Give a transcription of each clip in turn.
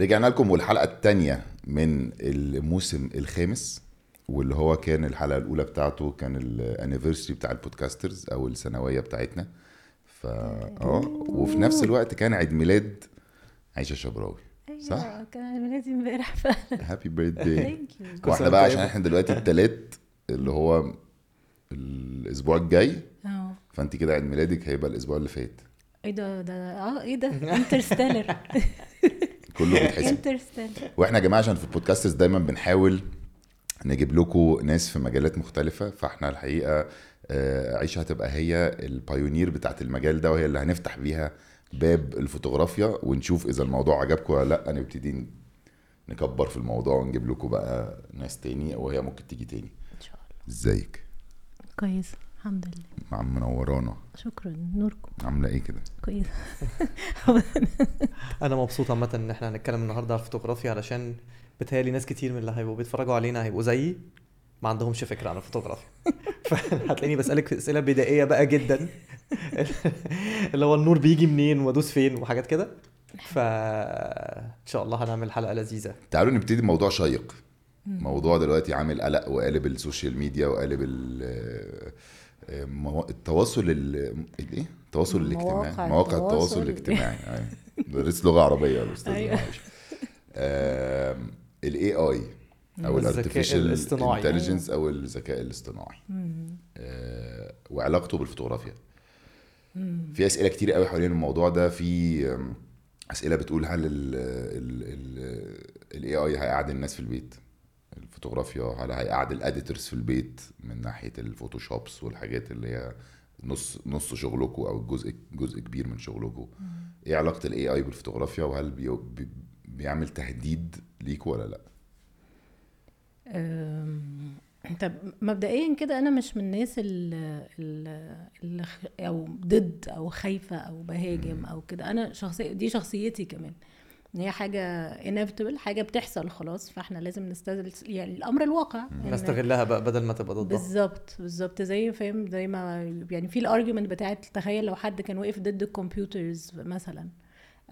رجعنا لكم والحلقة الثانية من الموسم الخامس واللي هو كان الحلقة الأولى بتاعته كان ال anniversary بتاع البودكاسترز أو السنويه بتاعتنا. ف آه وفي نفس الوقت كان عيد ميلاد عيشة شبراوي صح؟ أيوة، كان عيد ميلادي امبارح فعلا. happy birthday thank you وإحنا بقى. عشان إحنا دلوقتي التلات اللي هو الأسبوع الجاي. آه فانت كده عيد ميلادك هيبقى الأسبوع اللي فات. إيه ده؟ ده آه إيه ده؟ interstellar كله بيتحسب. وإحنا يا جماعة عشان في ال podcasts دايما بنحاول نجيب لكم ناس في مجالات مختلفة فاحنا الحقيقة آه، عيشة هتبقى هي ال pioneer بتاعت المجال ده وهي اللي هنفتح بيها باب الفوتوغرافيا ونشوف إذا الموضوع عجبكم ولا لأ. نبتدي نكبر في الموضوع ونجيب لكم بقى ناس تاني وهي ممكن تيجي تاني. إن شاء الله. إزيك؟ كويس. الحمد لله. منورانا شكرا. نوركم. عاملة إيه كده؟ كويس. أنا مبسوط عامة إن إحنا هنتكلم النهارده على الفوتوغرافيا علشان بتهيألي ناس كتير من اللي هيبقوا بيتفرجوا علينا هيبقوا زيي ما عندهمش فكرة عن الفوتوغرافيا. فهتلاقيني بسألك أسئلة بدائية بقى جدا. اللي هو النور بيجي منين وأدوس فين وحاجات كده. فان شاء الله هنعمل حلقة لذيذة. تعالوا نبتدي بموضوع شيق. موضوع دلوقتي عامل قلق وقالب ال social media وقالب ال- التواصل ال- الايه؟ التواصل مواقع الاجتماعي مواقع التواصل التواصل. الاجتماعي أيوة. درس لغة عربية يا أستاذ أيوة. ال AI أو الذكاء ال artificial الاصطناعي. intelligence أو الذكاء الاصطناعي آه، وعلاقته بالفوتوغرافيا في أسئلة كتير قوي حوالين الموضوع ده في أسئلة بتقول هل ال AI هيقعد الناس في البيت الفوتوغرافيا هل هيقعد ال editors في البيت من ناحية ال Photoshops والحاجات اللي هي نص نص شغلكم أو جزء جزء كبير من شغلكم إيه علاقة ال AI بال photography وهل بي بي بيعمل تهديد ليكوا ولا لأ؟ طب مبدئيا كده أنا مش من الناس اللي, اللي أو ضد أو خايفة أو بهاجم أو كده. أنا شخصية دي شخصيتي كمان. إن هي حاجة inevitable حاجة بتحصل خلاص فإحنا لازم نستغل يعني الأمر الواقع. نستغلها بقى بدل ما تبقى ضدها. بالظبط بالظبط زي فاهم زي ما يعني في ال argument بتاعت تخيل لو حد كان وقف ضد ال computers مثلا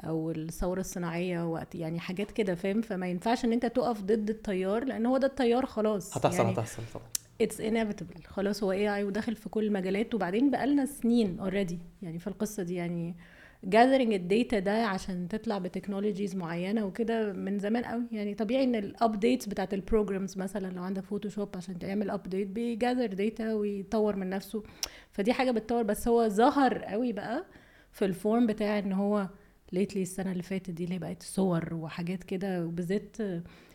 أو الثورة الصناعية وقت يعني حاجات كده فاهم؟ فما ينفعش إن أنت تقف ضد التيار لأن هو ده التيار خلاص. هتحصل يعني هتحصل طبعا. it's inevitable. خلاص هو AI وداخل في كل المجالات وبعدين بقالنا سنين already يعني في القصة دي يعني gathering ال data ده عشان تطلع ب technologies معينة وكده من زمان قوي. يعني طبيعي إن ال updates بتاعت ال programs مثلا لو عندك Photoshop عشان تعمل update بي gather data ويطور من نفسه. فدي حاجة بتطور. بس هو ظهر قوي بقى في ال form بتاع إن هو lately السنة اللي فاتت دي اللي بقت صور وحاجات كده. وبالذات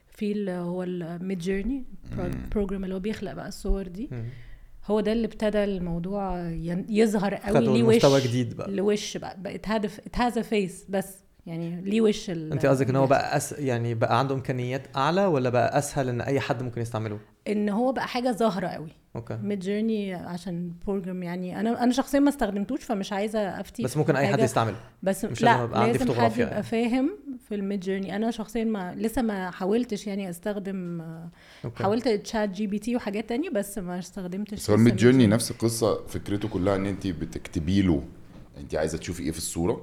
في اللي هو ال Midjourney program اللي هو بيخلق بقى الصور دي. مم. هو ده اللي ابتدى الموضوع يظهر قوي خدوا ليه وش المستوى جديد بقى. ليه وش بقى بقت هدف it has face بس يعني ليه وش ال- أنت قصدك إن هو بقى أس... يعني بقى عنده إمكانيات أعلى ولا بقى أسهل إن أي حد ممكن يستعمله؟ إن هو بقى حاجة ظاهرة قوي. okay. Midjourney عشان program يعني أنا أنا شخصيا ما استخدمتوش فمش عايزة أفتي بس ممكن أي حد. يستعمله. بس مش لا لازم عندي لازم حد يبقى يعني. فاهم في ال Midjourney أنا شخصيا ما لسه ما حاولتش يعني أستخدم okay. حاولت ChatGPT وحاجات تانية بس ما استخدمتش بس هو ال Midjourney. نفس القصة فكرته كلها إن أنت بتكتبي له أنت عايزة تشوفي إيه في الصورة؟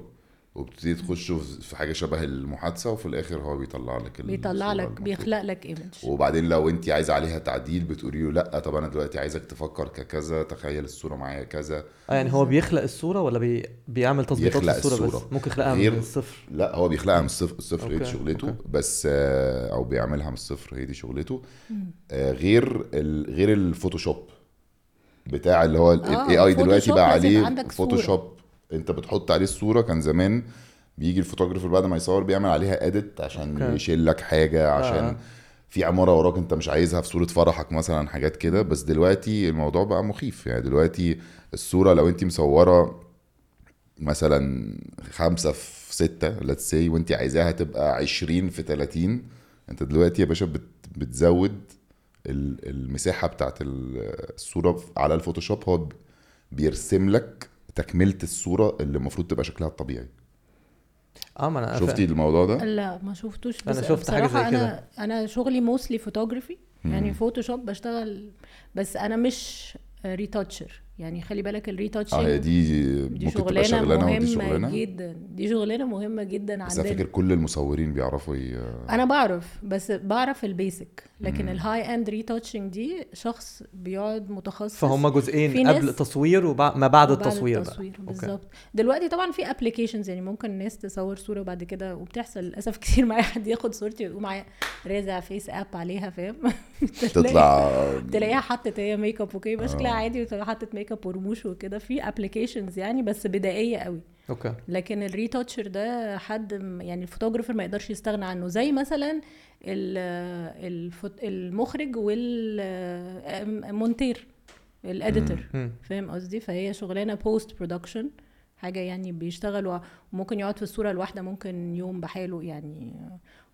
وبتبتدي تخشوا في حاجة شبه المحادثة وفي الآخر هو بيطلع لك بيطلع الصورة لك. بيخلق لك image وبعدين لو انت عايزة عليها تعديل بتقولي له لأ طب أنا دلوقتي عايزك تفكر ككذا تخيل الصورة معايا كذا. آه يعني هو بيخلق الصورة ولا بي... بيعمل تظبيطات في الصورة, الصورة. بس ممكن يخلقها غير- من الصفر. لأ هو بيخلقها من الصفر الصفر هي دي شغلته. okay. بس آه، أو بيعملها من الصفر هي دي شغلته. آه، غير ال- غير ال Photoshop بتاع اللي هو آه، ال AI دلوقتي ال Photoshop بقى عليه. Photoshop. انت بتحط عليه الصورة كان زمان بيجي ال photographer بعد ما يصور بيعمل عليها edit عشان okay. يشيل لك حاجة عشان آه. في عمارة وراك انت مش عايزها في صورة فرحك مثلا حاجات كده بس دلوقتي الموضوع بقى مخيف يعني دلوقتي الصورة لو انت مصورة مثلا خمسة في ستة let's say وانت عايزاها تبقى عشرين في تلاتين انت دلوقتي يا باشا بت بتزود ال- المساحة بتاعت ال- الصورة على ال Photoshop هو بيرسم لك تكملة الصورة اللي المفروض تبقى شكلها الطبيعي. آه ما أنا شفتي الموضوع ده؟ لا ما شفتوش. أنا بس شفت حاجة بصراحة زي أنا أنا شغلي mostly photography يعني. Photoshop بشتغل بس أنا مش retoucher يعني خلي بالك آه هي دي دي ممكن تبقى شغلانة شغلانة ودي مهمة شغلانة؟ جدا. دي شغلانة مهمة جدا بس أنا فاكر كل المصورين بيعرفوا ي... أنا بعرف بس بعرف ال basic لكن. ال high-end retouching دي شخص بيقعد متخصص فهم جزئين قبل التصوير وما ما بعد التصوير بقى. التصوير. بالظبط. دلوقتي طبعا في applications يعني ممكن الناس تصور صورة وبعد كده وبتحصل للأسف كتير معايا حد ياخد صورتي ويقوم معايا رازع FaceApp عليها فاهم؟ تطلع تلاقيها حطت هي makeup okay شكلها آه. عادي وتبقى حطت ميك اب ورموش وكده في applications يعني بس بدائية قوي. okay. لكن ال retoucher ده حد يعني ال photographer ما يقدرش يستغنى عنه. زي مثلا المخرج والمونتير ال editor مم. فاهم قصدي؟ فهي شغلانة post production حاجة يعني بيشتغل وممكن يقعد في الصورة الواحدة ممكن يوم بحاله يعني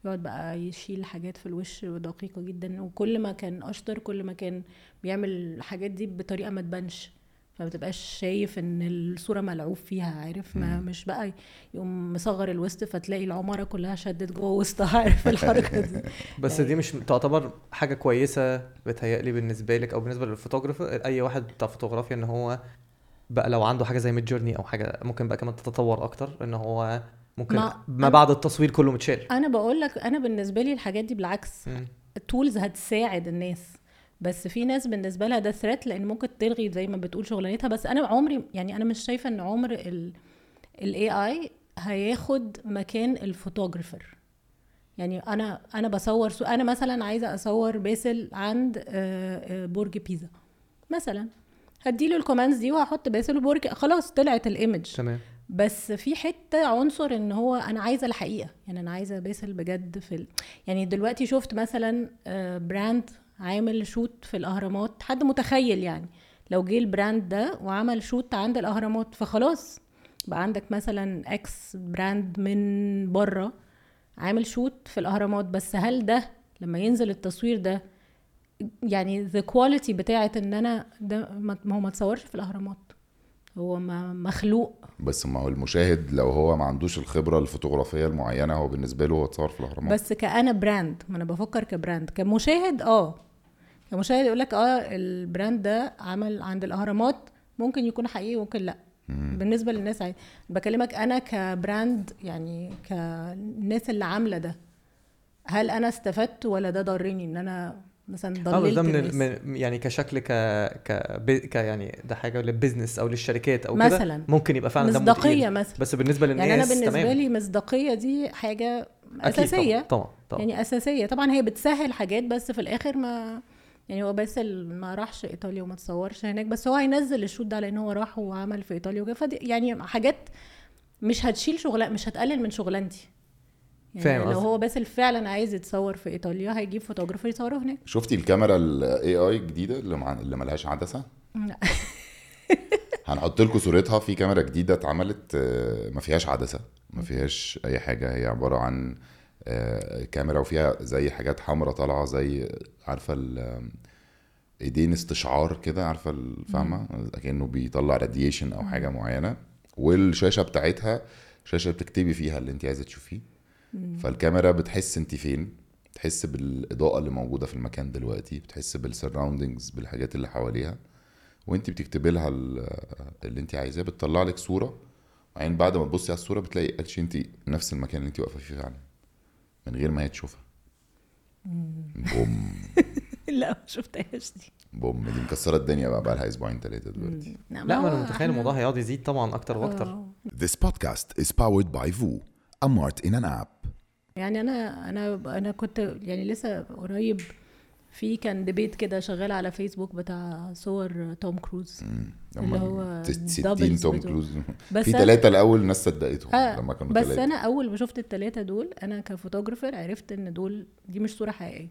يقعد بقى يشيل حاجات في الوش دقيقة جدا. وكل ما كان أشطر كل ما كان بيعمل الحاجات دي بطريقة ما تبانش. فما تبقاش شايف إن الصورة ملعوب فيها عارف؟ ما مش بقى يقوم مصغر الوسط فتلاقي العمارة كلها شدت جوه وسطها عارف؟ الحركة دي. بس دي مش تعتبر حاجة كويسة بتهيألي بالنسبة لك أو بالنسبة لل photographer أي واحد بتاع فوتوغرافيا إن هو بقى لو عنده حاجة زي Midjourney أو حاجة ممكن بقى كمان تتطور أكتر إن هو ممكن ما- ما, بعد التصوير كله متشال. أنا بقول لك أنا بالنسبة لي الحاجات دي بالعكس. ال tools هتساعد الناس. بس في ناس بالنسبة لها ده threat لأن ممكن تلغي زي ما بتقول شغلانتها. بس أنا عمري يعني أنا مش شايفة إن عمر ال AI هياخد مكان ال photographer. يعني أنا أنا بصور so أنا مثلا عايزة أصور باسل عند آه، آه، برج بيزا مثلا. هديله ال commands دي وهحط باسل وبرج خلاص طلعت ال image. تمام. بس في حتة عنصر إن هو أنا عايزة الحقيقة. يعني أنا عايزة باسل بجد في ال... يعني دلوقتي شفت مثلا آه، brand عامل shoot في الأهرامات حد متخيل يعني. لو جه ال brand ده وعمل shoot عند الأهرامات فخلاص. بقى عندك مثلا X brand من بره عامل shoot في الأهرامات. بس هل ده لما ينزل التصوير ده يعني the quality بتاعت إن أنا ده ما هو ما اتصورش في الأهرامات. هو ما مخلوق. بس ما هو المشاهد لو هو ما عندوش الخبرة الفوتوغرافية المعينة هو بالنسبة له هو اتصور في الأهرامات. بس كأنا brand ما أنا بفكر ك brand. كمشاهد آه. كمشاهد يقول لك آه ال brand ده عمل عند الأهرامات ممكن يكون حقيقي وممكن لأ. بالنسبة للناس عادي. بكلمك أنا ك brand يعني كالناس اللي عاملة ده هل أنا استفدت ولا ده ضرني؟ إن أنا مثلا آه بس ضللت ده من, يعني كشكل ك ك, ك يعني ده حاجة لل business أو للشركات أو كده مثلا. ممكن يبقى فعلا مصداقية مثلا. بس بالنسبة للناس يعني أنا بالنسبة تمام. لي مصداقية دي حاجة اساسيه طبعا طبعا, طبعا. يعني أساسية. طبعا هي بتسهل حاجات بس في الآخر ما يعني هو بس ال- ما راحش إيطاليا وما تصورش هناك بس هو هينزل ال shoot ده لأن هو راح وعمل في إيطاليا وكده. فدي يعني حاجات مش هتشيل شغلان مش هتقلل من شغلانتي. يعني فاهم لو. هو باسل فعلا عايز يتصور في إيطاليا هيجيب photographer يصوره هناك. شفتي الكاميرا ال AI الجديدة اللي مع... اللي ملهاش عدسة؟ لا. هنحط لكم صورتها. في كاميرا جديدة اتعملت آه، ما فيهاش عدسة ما فيهاش أي حاجة. هي عبارة عن كاميرا وفيها زي حاجات حمراء طالعة زي عارفة إيدين استشعار كده عارفة الفاهمه كانه بيطلع radiation أو حاجة معينة. والشاشة بتاعتها شاشه بتكتبي فيها اللي انت عايزة تشوفيه. فالكاميرا بتحس انت فين؟ بتحس بالإضاءة اللي موجودة في المكان دلوقتي بتحس بالسراوندنجز بالحاجات اللي حواليها. وانت بتكتبي لها ال- اللي انت عايزاه بتطلع لك صورة. وبعدين بعد ما تبصي على الصورة بتلاقي انت نفس المكان اللي انت واقفة فيه فعلا. من غير ما هي تشوفها. بوم. لا ما شفتهاش دي. بوم. دي مكسرة الدنيا بقى بقى لها أسبوعين ثلاثة دلوقتي. لا ما أنا متخيل الموضوع هيقعد يزيد طبعا أكتر وأكتر. آه. This podcast is powered by VU, a mart in an app. يعني أنا أنا أنا كنت يعني لسه قريب في كان debate كده شغال على فيسبوك بتاع صور توم كروز. اللي هو 60 doubles توم كروز. بس في أنا- ثلاثة الأول الناس صدقتهم آه لما كانوا بس ثلاثة أنا أول ما شفت التلاتة دول أنا ك photographer عرفت إن دول دي مش صورة حقيقية.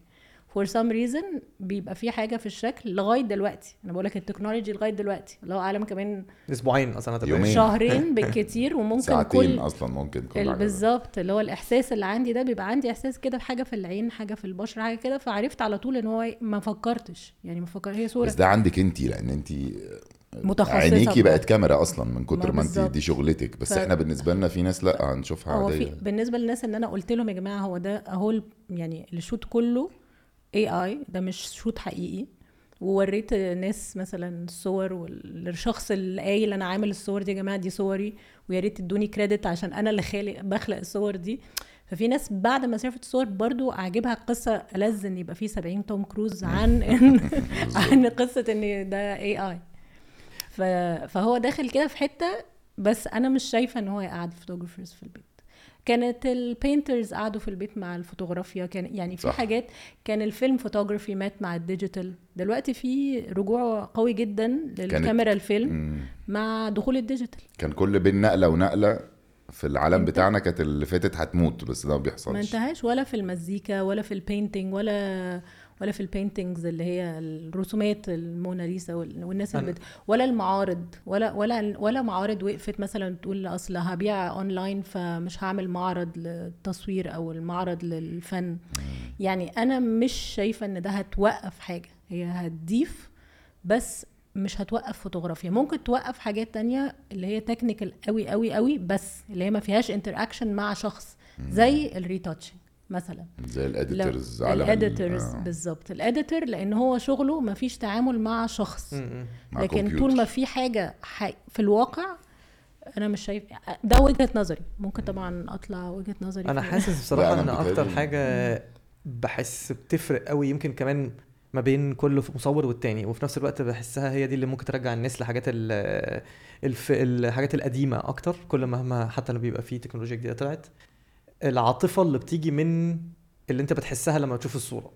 for some reason بيبقى في حاجة في الشكل لغاية دلوقتي. أنا بقول لك ال technology لغاية دلوقتي. الله أعلم كمان أسبوعين أصلا هتبقى يومين. شهرين بالكتير وممكن ساعتين كل أصلا ممكن. بالظبط. اللي هو الإحساس اللي عندي ده بيبقى عندي إحساس كده بحاجة في العين حاجة في البشرة حاجة كده. فعرفت على طول إن هو ما فكرتش. يعني ما فكر هي صورة. بس ده عندك انت لأن انت متخصصة عينيكي. بقت كاميرا أصلا من كتر ما انت. دي شغلتك. بس ف- إحنا بالنسبة لنا في ناس لأ هنشوفها عادية. بالنسبة للناس إن أنا قلت لهم يا جماعة هو ده اهو يعني ال shoot كله AI ده مش shoot حقيقي. ووريت ناس مثلا الصور والشخص اللي قايل أنا عامل الصور دي يا جماعة دي صوري. ويا ريت تدوني credit عشان أنا اللي خالق بخلق الصور دي. ففي ناس بعد ما شافت الصور برضو عاجبها القصة ألذ إن يبقى في 70 توم كروز عن إن عن قصة إن ده AI فهو داخل كده في حتة بس أنا مش شايفة إن هو يقعد photographers في البيت. كانت ال painters قعدوا في البيت مع الفوتوغرافيا كان يعني في صح. حاجات كان الفيلم فوتوغرافي مات مع ال digital دلوقتي في رجوع قوي جدا للكاميرا الفيلم مم. مع دخول ال digital كان كل بين نقلة ونقلة في العالم انت- بتاعنا كانت اللي فاتت هتموت بس ده ما ما بيحصلش انتهاش ولا في المزيكا ولا في ال painting ولا ولا في ال paintings اللي هي الرسومات الموناليزا وال- والناس اللي بت... ولا المعارض ولا ولا ولا معارض وقفت مثلا تقول أصل هبيع اونلاين فمش هعمل معرض للتصوير أو المعرض للفن. يعني أنا مش شايفة إن ده هتوقف حاجة. هي هتضيف بس مش هتوقف فوتوغرافيا. ممكن توقف حاجات تانية اللي هي technical قوي قوي قوي بس اللي هي ما فيهاش interaction مع شخص زي ال retouching مثلا. زي ال editors ال editors بالظبط. ال editor لأن هو شغله ما فيش تعامل مع شخص. م- م. مع لكن كمبيوتر. طول ما في حاجة حي... في الواقع أنا مش شايف ده وجهة نظري. ممكن طبعا أطلع وجهة نظري أنا حاسس بصراحة إن أكتر حاجة بحس بتفرق قوي يمكن كمان ما بين كل مصور والتاني. وفي نفس الوقت بحسها هي دي اللي ممكن ترجع الناس لحاجات الف الحاجات القديمة أكتر. كل مهما حتى لما بيبقى فيه تكنولوجيا جديدة طلعت. العاطفة اللي بتيجي من اللي انت بتحسها لما تشوف الصورة.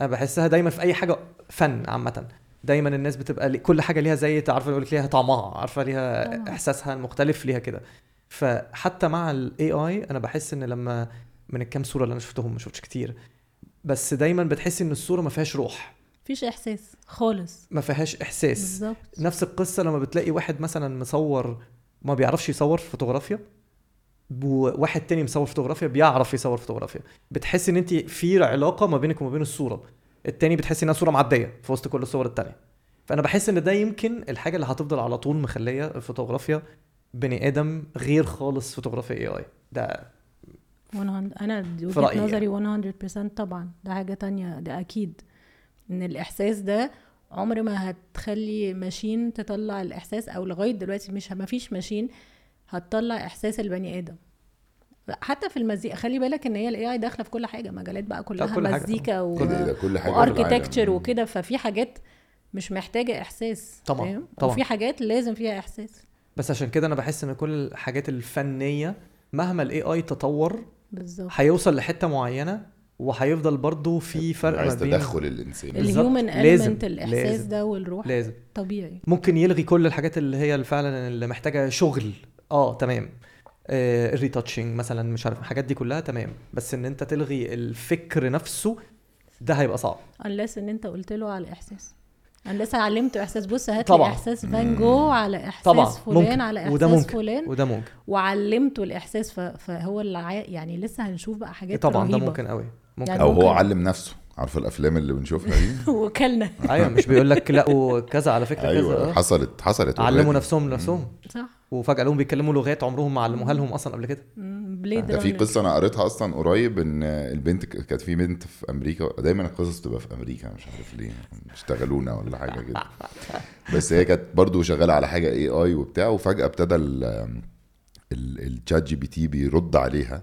أنا بحسها دايما في أي حاجة فن عامة. دايما الناس بتبقى لي- كل حاجة ليها زي عارفه يقول لك ليها طعمها عارفة ليها طبعاً. إحساسها المختلف ليها كده. فحتى مع ال AI أنا بحس إن لما من الكام صورة اللي أنا شفتهم ما شفتش كتير. بس دايما بتحس إن الصورة ما فيهاش روح. مفيش إحساس خالص. ما فيهاش إحساس. بالظبط. نفس القصة لما بتلاقي واحد مثلا مصور ما بيعرفش يصور فوتوغرافيا. وواحد تاني مصور فوتوغرافيا بيعرف يصور فوتوغرافيا. بتحس إن انت في علاقة ما بينك وما بين الصورة. التاني بتحس إنها صورة معدية في وسط كل الصور التانية. فأنا بحس إن ده يمكن الحاجة اللي هتفضل على طول مخلية الفوتوغرافيا بني آدم غير خالص فوتوغرافيا AI ده 100 أنا دي وجهة رأيي نظري 100% طبعا. ده حاجة تانية. ده أكيد. إن الإحساس ده عمر ما هتخلي machine تطلع الإحساس أو لغاية دلوقتي مش ما فيش machine هتطلع إحساس البني آدم حتى في المزيكا خلي بالك إن هي ال AI داخلة في كل حاجة مجالات بقى كلها كل حاجة. مزيكا و... كل حاجة. و architecture وكده ففي حاجات مش محتاجة إحساس طبعاً،؟ طبعاً. وفي حاجات لازم فيها إحساس بس عشان كده أنا بحس إن كل الحاجات الفنية مهما ال AI تطور بالظبط هيوصل لحتة معينة وهيفضل برضو في فرق ما عايز بين تدخل الإنسان. ال human لازم، element الإحساس لازم. ده والروح لازم طبيعي ممكن يلغي كل الحاجات اللي هي فعلا اللي محتاجة شغل آه تمام. آه الريتاتشنج مثلا مش عارف الحاجات دي كلها تمام. بس إن أنت تلغي الفكر نفسه ده هيبقى صعب. unless إن أنت قلت له على إحساس. unless علمته إحساس. بص هات. لي إحساس فان جو على إحساس طبعا. فلان ممكن. على إحساس وده ممكن. فلان. وده ممكن. وعلمته الإحساس. فهو اللي. يعني لسه هنشوف بقى حاجات طبعا ده رهيبة. ممكن قوي. ممكن. يعني أو هو ممكن- علم نفسه. عارف الأفلام اللي بنشوفها دي؟ وكلنا. أيوه مش بيقول لك لقوا كذا على فكرة أيوه كذا. حصلت حصلت علموا. نفسهم لنفسهم. صح. وفجأة لهم بيتكلموا لغات عمرهم ما علموها لهم أصلا قبل كده. Blade ده في قصة أنا قريتها أصلا قريب إن البنت كانت في بنت في أمريكا دايما القصص بتبقى في أمريكا مش عارف ليه اشتغلونا ولا حاجة كده. بس هي كانت برضو شغالة على حاجة AI وبتاع وفجأة ابتدى ال- ال- ال ChatGPT بيرد عليها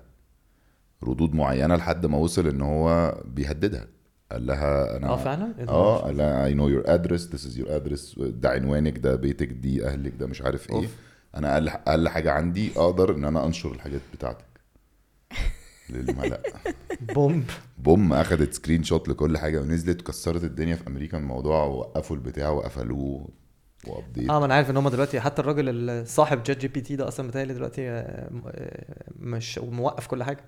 ردود معينة لحد ما وصل إن هو بيهددها. قال لها أنا آه فعلا؟ إيه؟ آه قال لها I know your address this is your address ده عنوانك ده بيتك دي أهلك ده مش عارف إيه. أوف. أنا أقل أقل حاجة عندي أقدر إن أنا أنشر الحاجات بتاعتك. للملأ Boom. Boom أخدت screenshot لكل حاجة ونزلت كسرت الدنيا في أمريكا الموضوع وقفوا البتاع وقفلوه وأبديت. آه ما أنا عارف إن هم دلوقتي حتى الراجل صاحب ChatGPT ده أصلا متهيألي دلوقتي آه، آه، مش موقف كل حاجة.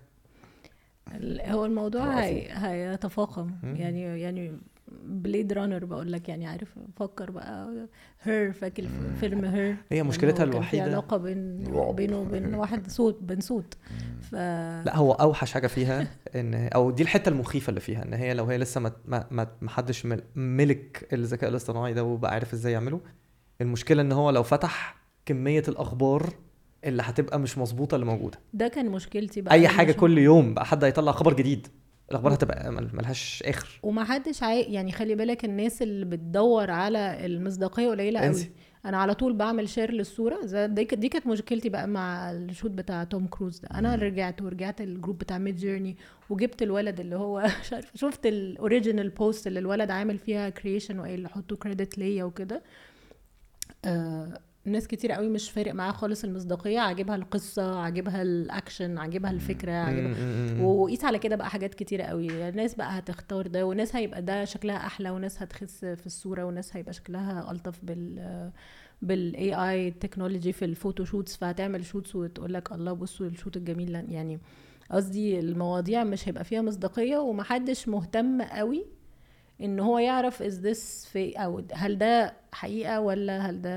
هو الموضوع. هي... هيتفاقم. يعني يعني Blade Runner بقول لك يعني عارف فكر بقى. هير فاكر فيلم هير هي مشكلتها في الوحيدة- علاقة بين. بينه وبين واحد صوت بنسوت ف لا هو أوحش حاجة فيها ان أو دي الحتة المخيفة اللي فيها إن هي لو هي لسه ما ما ما حدش مل- ملك الذكاء الاصطناعي ده وبقى عارف إزاي يعمله. المشكلة إن هو لو فتح كمية الأخبار اللي هتبقى مش مظبوطة اللي موجودة. ده كان مشكلتي بقى أي حاجة كل يوم بقى حد هيطلع خبر جديد الأخبار هتبقى مل- ملهاش آخر. ومحدش عاي... يعني خلي بالك الناس اللي بتدور على المصداقية قليلة قوي. أنا على طول بعمل share للصورة دي, دي كانت مشكلتي بقى مع ال shot بتاع توم كروز ده. أنا رجعت ورجعت الجروب بتاع Midjourney وجبت الولد اللي هو شفت ال original post اللي الولد عامل فيها creation وقايل حطوا credit ليا وكده. آه ناس كتير قوي مش فارق معاها خالص المصداقية عاجبها القصة عاجبها الأكشن عاجبها الفكرة عاجبها. وقيس على كده بقى حاجات كتيرة قوي الناس بقى هتختار ده وناس هيبقى ده شكلها أحلى وناس هتخس في الصورة وناس هيبقى شكلها ألطف بال بال AI technology في ال photo shoots فهتعمل shots وتقول لك الله بصوا ال shot الجميل. يعني قصدي المواضيع مش هيبقى فيها مصداقية ومحدش مهتم قوي إن هو يعرف is this fake أو هل ده حقيقة ولا هل ده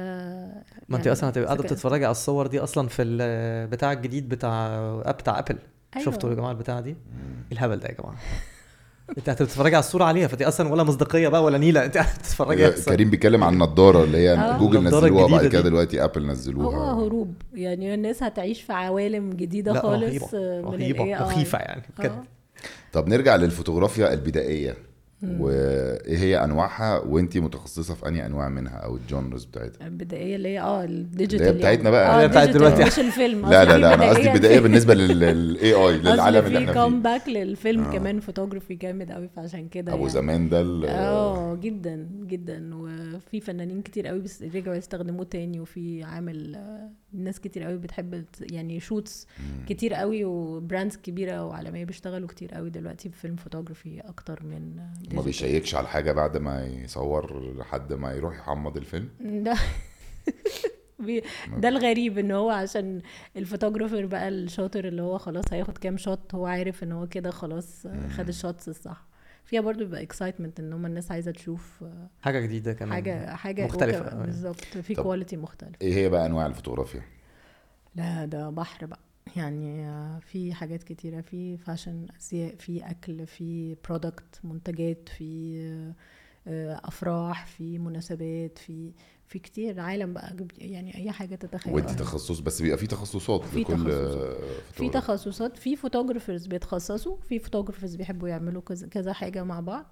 ما أنت يعني أصلا هتبقى قاعدة بتتفرجي على الصور دي أصلا في البتاع الجديد بتاع اب بتاع Apple أيوة. شفتوا يا جماعة البتاع دي الهبل ده يا جماعة أنت هتتفرجي على الصورة عليها فدي أصلا ولا مصداقية بقى ولا نيلة أنت هتتفرجي أصلاً. كريم بيتكلم عن النضارة اللي هي آه. جوجل نزلوها بعد الجديدة كده. دلوقتي Apple نزلوها هو هروب يعني الناس هتعيش في عوالم جديدة لا خالص رهيبه من ال رهيبه. مخيفه يعني بجد آه. طب نرجع للفوتوغرافيا البدائية وإيه هي أنواعها؟ وإنتي متخصصة في أنهي أنواع منها أو ال genres بتاعتها؟ البدائية اللي هي آه ال digital اللي هي بتاعتنا بقى. آه اللي هي بتاعت دلوقتي. مش الفيلم لا لا لا أنا قصدي بدائية. بدائية في- بالنسبة لل AI للعالم اللي إحنا كوم فيه. back للفيلم آه. كمان فوتوغرافي جامد قوي فعشان كده أبو يعني. زمان ده آه جدا جدا. وفي فنانين كتير قوي بس رجعوا يستخدموه تاني وفي عامل آه، ناس كتير قوي بتحب يعني shots كتير قوي و brands كبيرة وعالمية بيشتغلوا كتير قوي دلوقتي ب film photography أكتر من ما. بيشيكش على حاجة بعد ما يصور لحد ما يروح يحمض الفيلم؟ ده الغريب إن هو عشان ال photographer بقى الشاطر اللي هو خلاص هياخد كام shot هو عارف إن هو كده خلاص خد ال shots الصح. فيها برضو بيبقى excitement إن هم الناس عايزة تشوف حاجة جديدة كمان. حاجة حاجة مختلفة. وك- بالظبط في quality مختلف إيه هي بقى أنواع الفوتوغرافيا؟ لا ده بحر بقى. يعني آه، في حاجات كتيرة في fashion أزياء في أكل في product منتجات في آه، أفراح في مناسبات في في كتير. عالم بقى يعني أي حاجة تتخيل وانت تخصص بس بيبقى في تخصصات في لكل تخصصات. في. تخصصات. في photographers بيتخصصوا في photographers بيحبوا يعملوا كذا كذا حاجة مع بعض.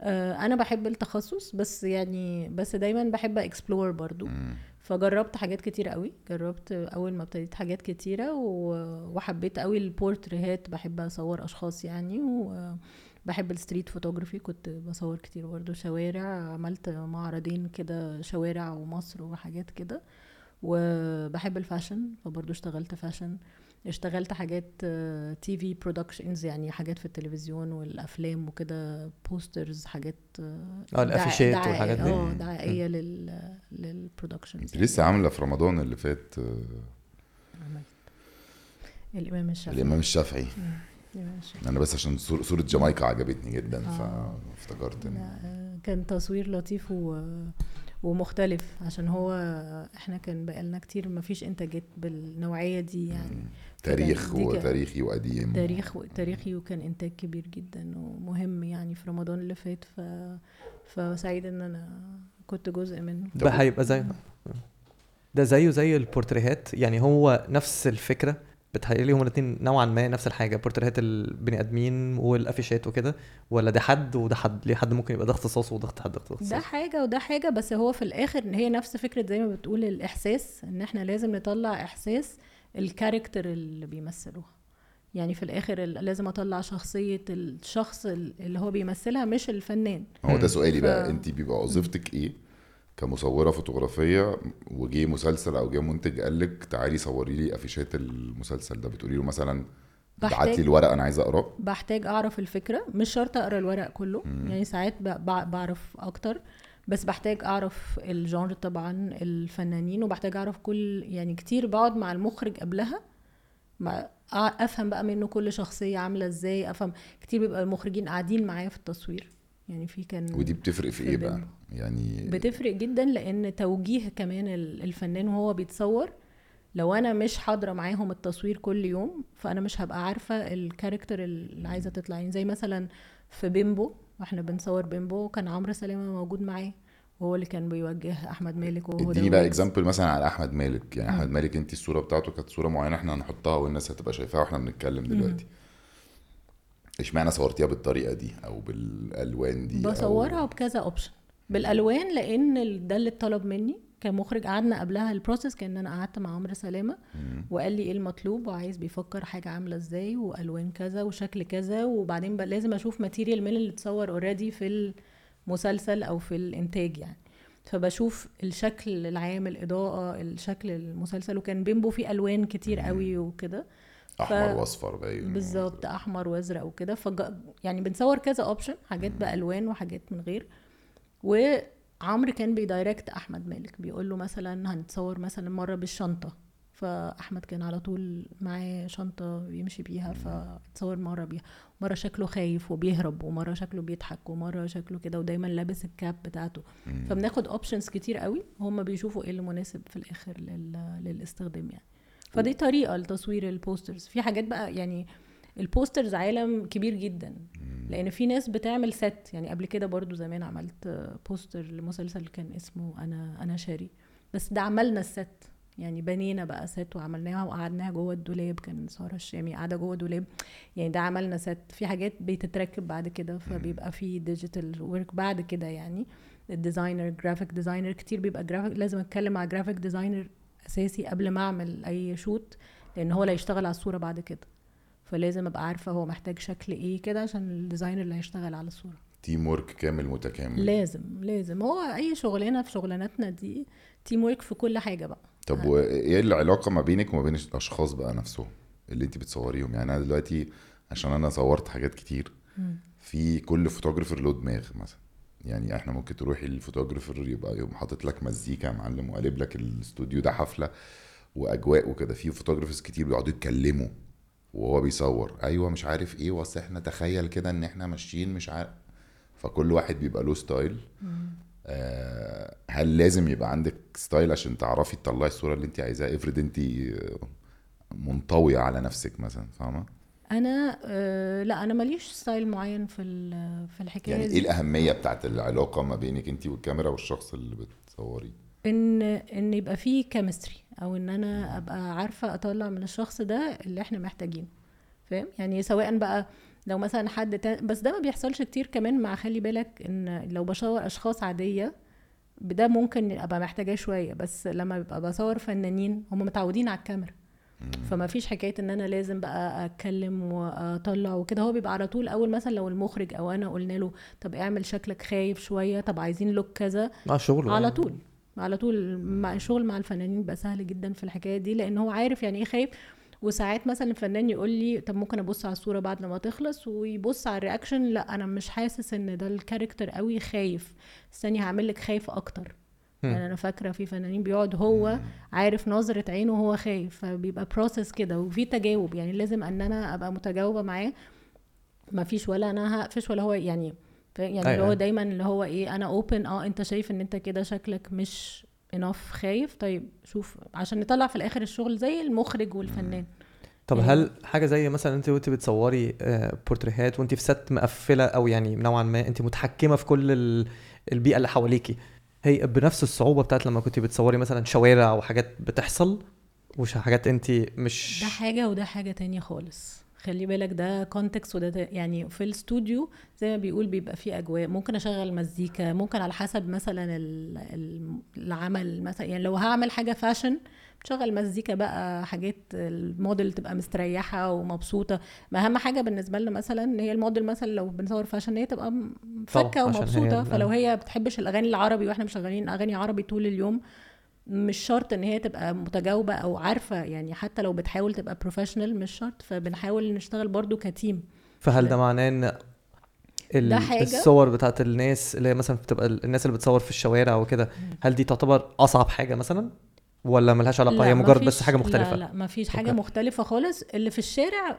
آه، أنا بحب التخصص بس يعني بس دايما بحب explore برضو. مم. فجربت حاجات كتير قوي. جربت أول ما ابتديت حاجات كتيرة و- وحبيت قوي البورتريهات. بحب أصور أشخاص يعني وبحب ال street photography كنت بصور كتير برضو شوارع عملت معرضين كده شوارع ومصر وحاجات كده. وبحب ال fashion فبرضو اشتغلت fashion. اشتغلت حاجات TV productions يعني حاجات في التلفزيون والأفلام وكده posters حاجات آه الأفيشات والحاجات دي. آه دعائية لل لل productions انت لسه عاملة في رمضان اللي فات آه، الإمام الشافعي. الإمام الشافعي. مم. الامام الشافعي أنا بس عشان صور- صورة جامايكا عجبتني جدا آه. فافتكرت ان آه، كان تصوير لطيف و... ومختلف عشان هو إحنا كان بقالنا كتير ما فيش انتاجات بالنوعية دي يعني. تاريخ وتاريخي وقديم. تاريخ تاريخي وكان إنتاج كبير جدا ومهم يعني في رمضان اللي فات ف فسعيد إن أنا كنت جزء منه. ده هيبقى زي ده زيه زي البورتريهات يعني هو نفس الفكرة بتهيألي هما الاثنين نوعا ما نفس الحاجة بورتريهات البني آدمين والأفيشات وكده ولا ده حد وده حد؟ ليه حد ممكن يبقى ده اختصاصه وده حد اختصاصه ده حاجة وده حاجة بس هو في الآخر إن هي نفس فكرة زي ما بتقول الإحساس إن إحنا لازم نطلع إحساس الكاركتر اللي بيمثلوها يعني في الآخر ال- لازم أطلع شخصية الشخص اللي هو بيمثلها مش الفنان. هو ده سؤالي ف- بقى انت بيبقى وظيفتك إيه؟ كمصورة فوتوغرافية وجه مسلسل أو جه منتج قال لك تعالي صوري لي أفيشات المسلسل ده. بتقولي له مثلا بعت لي الورق أنا عايزه أقرأه. بحتاج أعرف الفكرة. مش شرط أقرأ الورق كله. يعني ساعات بعرف أكتر. بس بحتاج أعرف الجانر طبعا الفنانين وبحتاج أعرف كل يعني كتير بقعد مع المخرج قبلها. مع أفهم بقى منه كل شخصية عاملة إزاي. أفهم كتير بيبقى المخرجين قاعدين معايا في التصوير. يعني في كان ودي بتفرق في في إيه بقى. يعني بتفرق جدا لأن توجيه كمان ال- الفنان وهو بيتصور لو أنا مش حاضرة معاهم التصوير كل يوم فأنا مش هبقى عارفة ال character اللي عايزة تطلع. يعني زي مثلا في بيمبو وإحنا بنصور بيمبو كان عمرو سلامه موجود معايا وهو اللي كان بيوجه أحمد مالك وهو اديني بقى example مثلا على أحمد مالك. يعني أحمد مالك انت الصورة بتاعته كانت صورة معينة إحنا هنحطها والناس هتبقى شايفاها وإحنا بنتكلم دلوقتي. اشمعنى صورتيها بالطريقة دي أو بالألوان دي أو- بصورها بكذا option بالألوان لأن ده اللي اتطلب مني. كمخرج قعدنا قبلها ال process كأن أنا قعدت مع عمرو سلامة. وقال لي إيه المطلوب؟ وعايز بيفكر حاجة عاملة إزاي؟ وألوان كذا وشكل كذا. وبعدين بقى لازم أشوف material من اللي اتصور already في المسلسل أو في الإنتاج يعني. فبشوف الشكل العام الإضاءة الشكل المسلسل. وكان بيمبو فيه ألوان كتير قوي وكده. أحمر وأصفر باين بالظبط أحمر وأزرق وكده. فج... يعني بنصور كذا option حاجات بألوان وحاجات من غير. وعمرو كان بي direct أحمد مالك بيقول له مثلا هنتصور مثلا مرة بالشنطة. فأحمد كان على طول معاه شنطة يمشي بيها فتصور مرة بيها. مرة شكله خايف وبيهرب ومرة شكله بيضحك ومرة شكله كده ودايما لابس ال cap بتاعته. فبناخد options كتير قوي هم بيشوفوا إيه اللي مناسب في الآخر لل... للاستخدام يعني. فدي طريقة لتصوير ال posters في حاجات بقى يعني ال posters عالم كبير جدا. لأن في ناس بتعمل set يعني قبل كده برضو زمان عملت poster لمسلسل كان اسمه أنا أنا شاري. بس ده عملنا ال set يعني بنينا بقى set وعملناها وقعدناها جوه الدولاب. كان سارة الشامي قاعدة جوه دولاب يعني ده عملنا set في حاجات بتتركب بعد كده. فبيبقى في digital work بعد كده يعني. ال designer graphic designer كتير بيبقى جرافيك لازم أتكلم مع graphic designer أساسي قبل ما أعمل أي shoot لأن هو اللي هيشتغل على الصورة بعد كده. فلازم أبقى عارفة هو محتاج شكل إيه كده عشان ال designer اللي هيشتغل على الصورة. teamwork كامل متكامل. لازم لازم. هو أي شغلانة في شغلاناتنا دي team work في كل حاجة بقى. طب وإيه العلاقة ما بينك وما بين الأشخاص بقى نفسهم اللي أنت بتصوريهم؟ يعني أنا دلوقتي عشان أنا صورت حاجات كتير في كل photographer له دماغ مثلا. يعني إحنا ممكن تروحي لل photographer يبقى يقوم حاطط لك مزيكا يا معلم وقالب لك الاستوديو ده حفلة وأجواء وكده. في photographers كتير بيقعدوا يتكلموا وهو بيصور. أيوه مش عارف إيه وأصل إحنا تخيل كده إن إحنا ماشيين مش عارف. فكل واحد بيبقى له style. آه، هل لازم يبقى عندك style عشان تعرفي تطلعي الصورة اللي انت عايزاها؟ افرض انت منطوية على نفسك مثلا فاهمة؟ أنا آه لا أنا ماليش style معين في في الحكاية يعني دي. إيه الأهمية بتاعت العلاقة ما بينك انت والكاميرا والشخص اللي بتصوريه إن إن يبقى فيه chemistry أو إن أنا أبقى عارفة أطلع من الشخص ده اللي إحنا محتاجينه. فاهم؟ يعني سواء بقى لو مثلا حد تا... بس ده ما بيحصلش كتير كمان مع خلي بالك إن لو بصور أشخاص عادية ده ممكن أبقى محتاجاه شوية. بس لما ببقى بصور فنانين هم متعودين على الكاميرا. فما فيش حكاية إن أنا لازم بقى أتكلم وأطلع وكده هو بيبقى على طول أول مثلا لو المخرج أو أنا قلنا له طب اعمل شكلك خايف شوية طب عايزين لوك كذا مع الشغل على يعني. طول على طول مع الشغل مع الفنانين بقى سهل جدا في الحكاية دي لأن هو عارف يعني إيه خايف وساعات مثلا الفنان يقول لي طب ممكن أبص على الصورة بعد لما تخلص ويبص على ال reaction لأ أنا مش حاسس إن ده ال character قوي خايف استني هعمل لك خايف أكتر. يعني أنا فاكرة في فنانين بيقعد هو عارف نظرة عينه وهو خايف فبيبقى process كده وفي تجاوب. يعني لازم إن أنا أبقى متجاوبة معاه ما فيش ولا أنا هقفش ولا هو يعني يعني اللي أيوة. هو دايما اللي هو إيه أنا open آه أنت شايف إن أنت كده شكلك مش enough خايف. طيب شوف عشان نطلع في الآخر الشغل زي المخرج والفنان. طب يعني- هل حاجة زي مثلا أنت وأنت بتصوري آه، بورتريهات وأنت في set مقفلة أو يعني نوعا ما أنت متحكمة في كل ال- البيئة اللي حواليكي هي بنفس الصعوبة بتاعت لما كنت بتصوري مثلا شوارع وحاجات بتحصل؟ وش حاجات انت مش ده حاجة وده حاجة تانية خالص. خلي بالك ده context وده يعني في الاستوديو زي ما بيقول بيبقى فيه أجواء. ممكن أشغل مزيكا ممكن على حسب مثلا ال- ال- العمل مثلا. يعني لو هعمل حاجة fashion بشغل مزيكا بقى حاجات الموديل تبقى مستريحة ومبسوطة. ما أهم حاجة بالنسبة لنا مثلا إن هي الموديل مثلا لو بنصور fashion ان هي تبقى فكة هي ومبسوطة. ال- فلو هي بتحبش الأغاني العربي وإحنا مشغلين أغاني عربي طول اليوم مش شرط إن هي تبقى متجاوبة أو عارفة. يعني حتى لو بتحاول تبقى professional مش شرط. فبنحاول نشتغل برضو ك team فهل ده معناه إن ده حاجة. الصور بتاعت الناس اللي هي مثلا بتبقى ال- الناس اللي بتصور في الشوارع وكده هل دي تعتبر أصعب حاجة مثلا؟ ولا ملهاش علاقة؟ هي مجرد بس حاجة مختلفة. لا لا ما فيش حاجة okay. مختلفة خالص. اللي في الشارع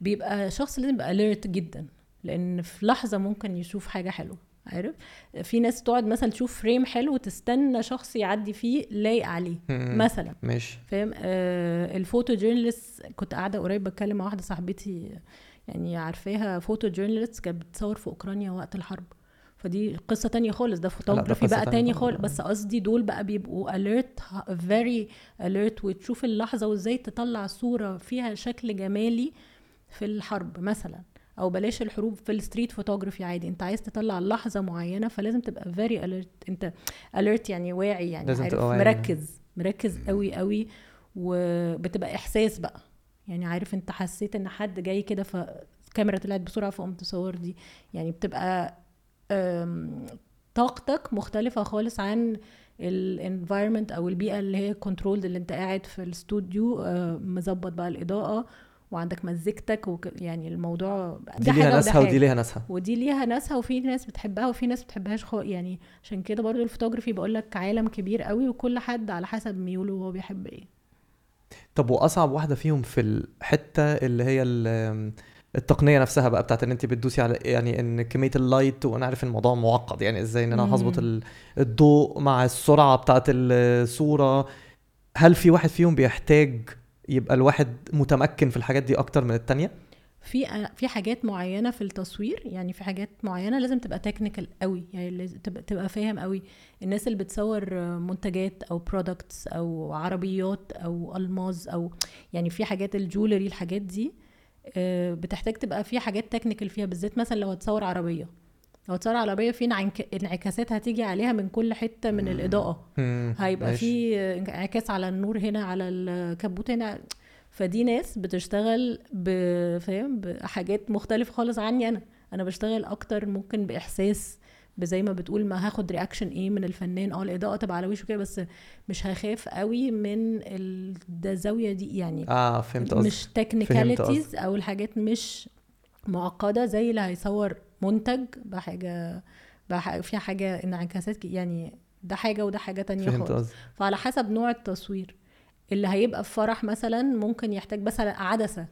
بيبقى شخص لازم يبقى alert جدا لأن في لحظة ممكن يشوف حاجة حلوة عارف؟ في ناس تقعد مثلا تشوف frame حلو وتستنى شخص يعدي فيه لايق عليه. مثلا. ماشي. فاهم؟ آه ال photojournalist كنت قاعدة قريب بتكلم مع واحدة صاحبتي يعني عارفاها photojournalist كانت بتصور في أوكرانيا وقت الحرب. فدي قصة تانية خالص. ده فوتوغرافي بقى تانية تاني خالص. بس قصدي دول بقى بيبقوا alert very alert وتشوف اللحظة وازاي تطلع صورة فيها شكل جمالي في الحرب مثلا. أو بلاش الحروب في ال street photography عادي. أنت عايز تطلع لحظة معينة فلازم تبقى very alert أنت alert يعني واعي يعني لازم عارف. تبقى واعي. مركز مركز قوي قوي وبتبقى إحساس بقى. يعني عارف أنت حسيت إن حد جاي كده فالكاميرا طلعت بسرعة فقمت تصور دي. يعني بتبقى طاقتك مختلفة خالص عن ال environment أو البيئة اللي هي controlled اللي أنت قاعد في الاستوديو آه، مظبط بقى الإضاءة وعندك مزيكتك وك... يعني الموضوع دي ليها ناسها ودي ليها ناسها. ودي ليها ناسها وفي ناس بتحبها وفي ناس بتحبهاش خو... يعني عشان كده برضو الفوتوغرافي بقول لك عالم كبير قوي وكل حد على حسب ميوله وهو بيحب إيه. طب وأصعب واحدة فيهم في الحتة اللي هي التقنية نفسها بقى بتاعت إن أنت بتدوسي على يعني إن كمية ال light وأنا عارف الموضوع معقد يعني إزاي إن أنا. هظبط ال- الضوء مع السرعة بتاعت الصورة. هل في واحد فيهم بيحتاج يبقى الواحد متمكن في الحاجات دي أكتر من التانية؟ في في حاجات معينة في التصوير يعني في حاجات معينة لازم تبقى technical قوي يعني لازم تبقى تبقى فاهم قوي. الناس اللي بتصور منتجات أو products أو عربيات أو ألماظ أو يعني في حاجات ال jewelry الحاجات دي بتحتاج تبقى في حاجات technical فيها بالذات مثلا لو هتصور عربية. لو هتصور عربية في انعك- انعكاسات هتيجي عليها من كل حتة من الإضاءة. هيبقى. في انعكاس على النور هنا على الكبوت هنا. فدي ناس بتشتغل بفهم بحاجات مختلفة خالص عني أنا. أنا بشتغل أكتر ممكن بإحساس بزي ما بتقول ما هاخد reaction إيه من الفنان. آه الاضاءه تبقى على وشه كده بس مش هخاف قوي من ده الزاويه دي يعني. آه فهمت قصدك. مش تكنيكاليتيز أو الحاجات مش معقدة زي اللي هيصور منتج بحاجة بح... فيها حاجة انعكاسات يعني ده حاجة وده حاجة تانية فهمت خالص. فعلى حسب نوع التصوير. اللي هيبقى في فرح مثلا ممكن يحتاج مثلا عدسة.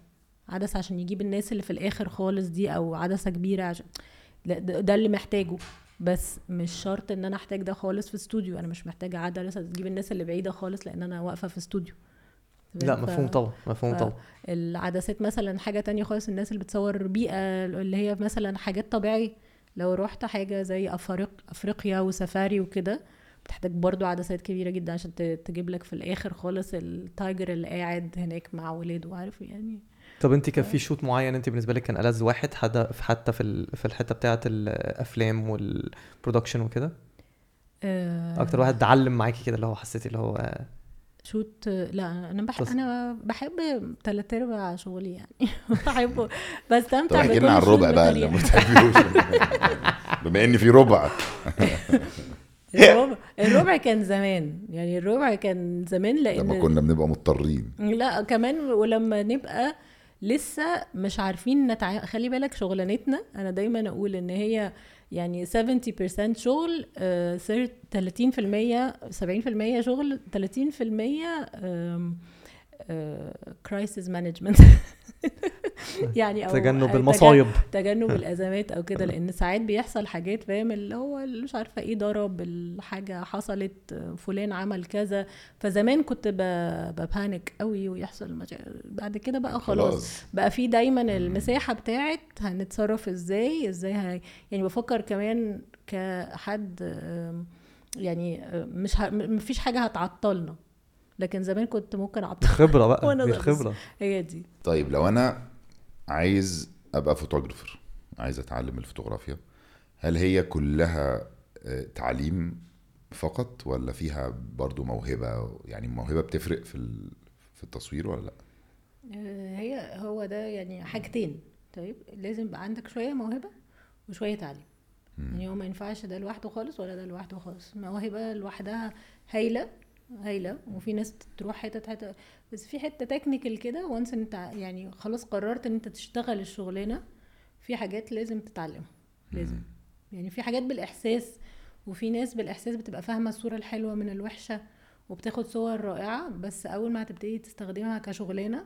عدسة عشان يجيب الناس اللي في الآخر خالص دي أو عدسة كبيرة عشان ده اللي محتاجه. بس مش شرط إن أنا أحتاج ده خالص في استوديو. أنا مش محتاجة عدسه تجيب الناس اللي بعيدة خالص لأن أنا واقفة في استوديو. لا ف- مفهوم طبعا مفهوم ف- طبعا. العدسات مثلا حاجة تانية خالص الناس اللي بتصور بيئة اللي هي مثلا حاجات طبيعية. لو رحت حاجة زي أفريق أفريقيا وسفاري وكده بتحتاج برضو عدسات كبيرة جدا عشان تجيب لك في الآخر خالص ال tiger اللي قاعد هناك مع ولاده عارف يعني. طب انت كان في shot معين انت بالنسبة لك كان ألذ واحد حدا حتى في ال- في الحتة بتاعة الأفلام وال production وكده؟ آه، أكتر واحد علم معاكي كده اللي هو حسيتي اللي هو شوت لا أنا بحب أنا بحب تلات أرباع شغلي يعني. بحبه. بستمتع طب احكي بكل لنا عن الربع بقى اللي بطريقة. ما بتحبيهوش. بما إن في ربع. الربع الربع كان زمان. يعني الربع كان زمان لأن لما كنا بنبقى مضطرين. لا كمان ولما نبقى لسه مش عارفين نتع... خلي بالك شغلانتنا أنا دايما أقول إن هي يعني 70% شغل آه، سر- 30% 70% شغل 30% crisis management يعني أو تجنب تجن- المصايب. تجنب الأزمات أو كده لأن ساعات بيحصل حاجات فاهم؟ اللي هو مش عارفة إيه ضرب الحاجة حصلت فلان عمل كذا. فزمان كنت ب- ب panic قوي ويحصل. بعد كده بقى خلاص. خلاص. بقى في دايما المساحة بتاعت هنتصرف إزاي إزاي. يعني بفكر كمان كحد يعني مش ه... مفيش حاجة هتعطلنا. لكن زمان كنت ممكن اعطل خبره بقى وأنا دي بس- الخبره هي دي. طيب لو أنا عايز أبقى فوتوغرافر عايز أتعلم الفوتوغرافيا هل هي كلها آه، تعليم فقط ولا فيها برضو موهبة؟ يعني الموهبة بتفرق في ال- في التصوير ولا لأ؟ آه، هي هو ده يعني حاجتين. طيب لازم يبقى عندك شوية موهبة وشوية تعليم. يعني هو ما ينفعش ده لوحده خالص ولا ده لوحده خالص. موهبة لوحدها هايلة هايلة وفي ناس تروح حتة حتة بس في حتة تكنيكال كده وانس انت يعني خلاص قررت إن أنت تشتغل الشغلانة في حاجات لازم تتعلمها لازم. يعني في حاجات بالإحساس وفي ناس بالإحساس بتبقى فاهمة الصورة الحلوة من الوحشة وبتاخد صور رائعة بس أول ما هتبتدي تستخدمها كشغلانة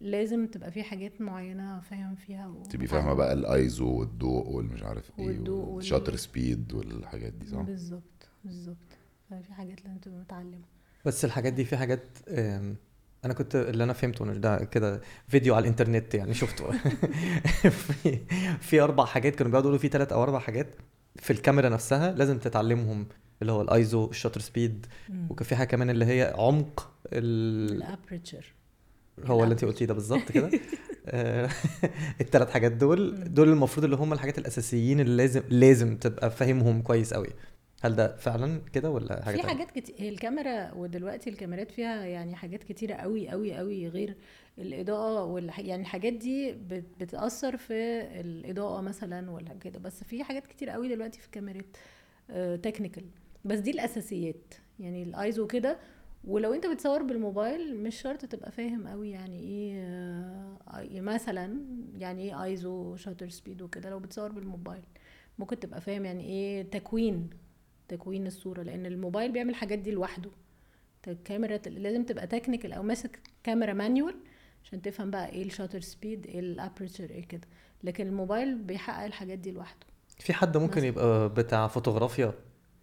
لازم تبقى في حاجات معينة فاهم فيها و... تبقي فاهمة بقى الايزو والضوء والمش عارف إيه والضوء وال- وال shutter speed والحاجات دي صح؟ بالظبط بالظبط. في حاجات لازم تبقى متعلمة. بس الحاجات دي في حاجات أنا كنت اللي أنا فهمته إن ده كده فيديو على الإنترنت يعني شفته. في في أربع حاجات كانوا بيقعدوا يقولوا في ثلاث أو أربع حاجات في الكاميرا نفسها لازم تتعلمهم اللي هو ال ISO ال shutter speed وكان في حاجة كمان اللي هي عمق ال... الابرتشر هو اللي انت قلتيه ده بالظبط كده. آه، الثلاث حاجات دول دول المفروض اللي هم الحاجات الأساسيين اللي لازم لازم تبقى فاهمهم كويس قوي هل ده فعلا كده ولا حاجة في تانية؟ حاجات كتير هي الكاميرا ودلوقتي الكاميرات فيها يعني حاجات كتيرة قوي قوي قوي غير الإضاءة والح... يعني الحاجات دي بت... بتأثر في الإضاءة مثلا ولا كده. بس في حاجات كتير قوي دلوقتي في الكاميرات technical بس دي الأساسيات. يعني الأيزو كده ولو أنت بتصور بالموبايل مش شرط تبقى فاهم قوي يعني إيه آه، مثلا يعني إيه ISO shutter speed وكده. لو بتصور بالموبايل ممكن تبقى فاهم يعني إيه تكوين تكوين الصورة لأن الموبايل بيعمل الحاجات دي لوحده الكاميرا لازم تبقى technical أو ماسك كاميرا manual عشان تفهم بقى إيه ال shutter speed إيه ال aperture إيه كده لكن الموبايل بيحقق الحاجات دي لوحده في حد ممكن مثلا. يبقى بتاع فوتوغرافيا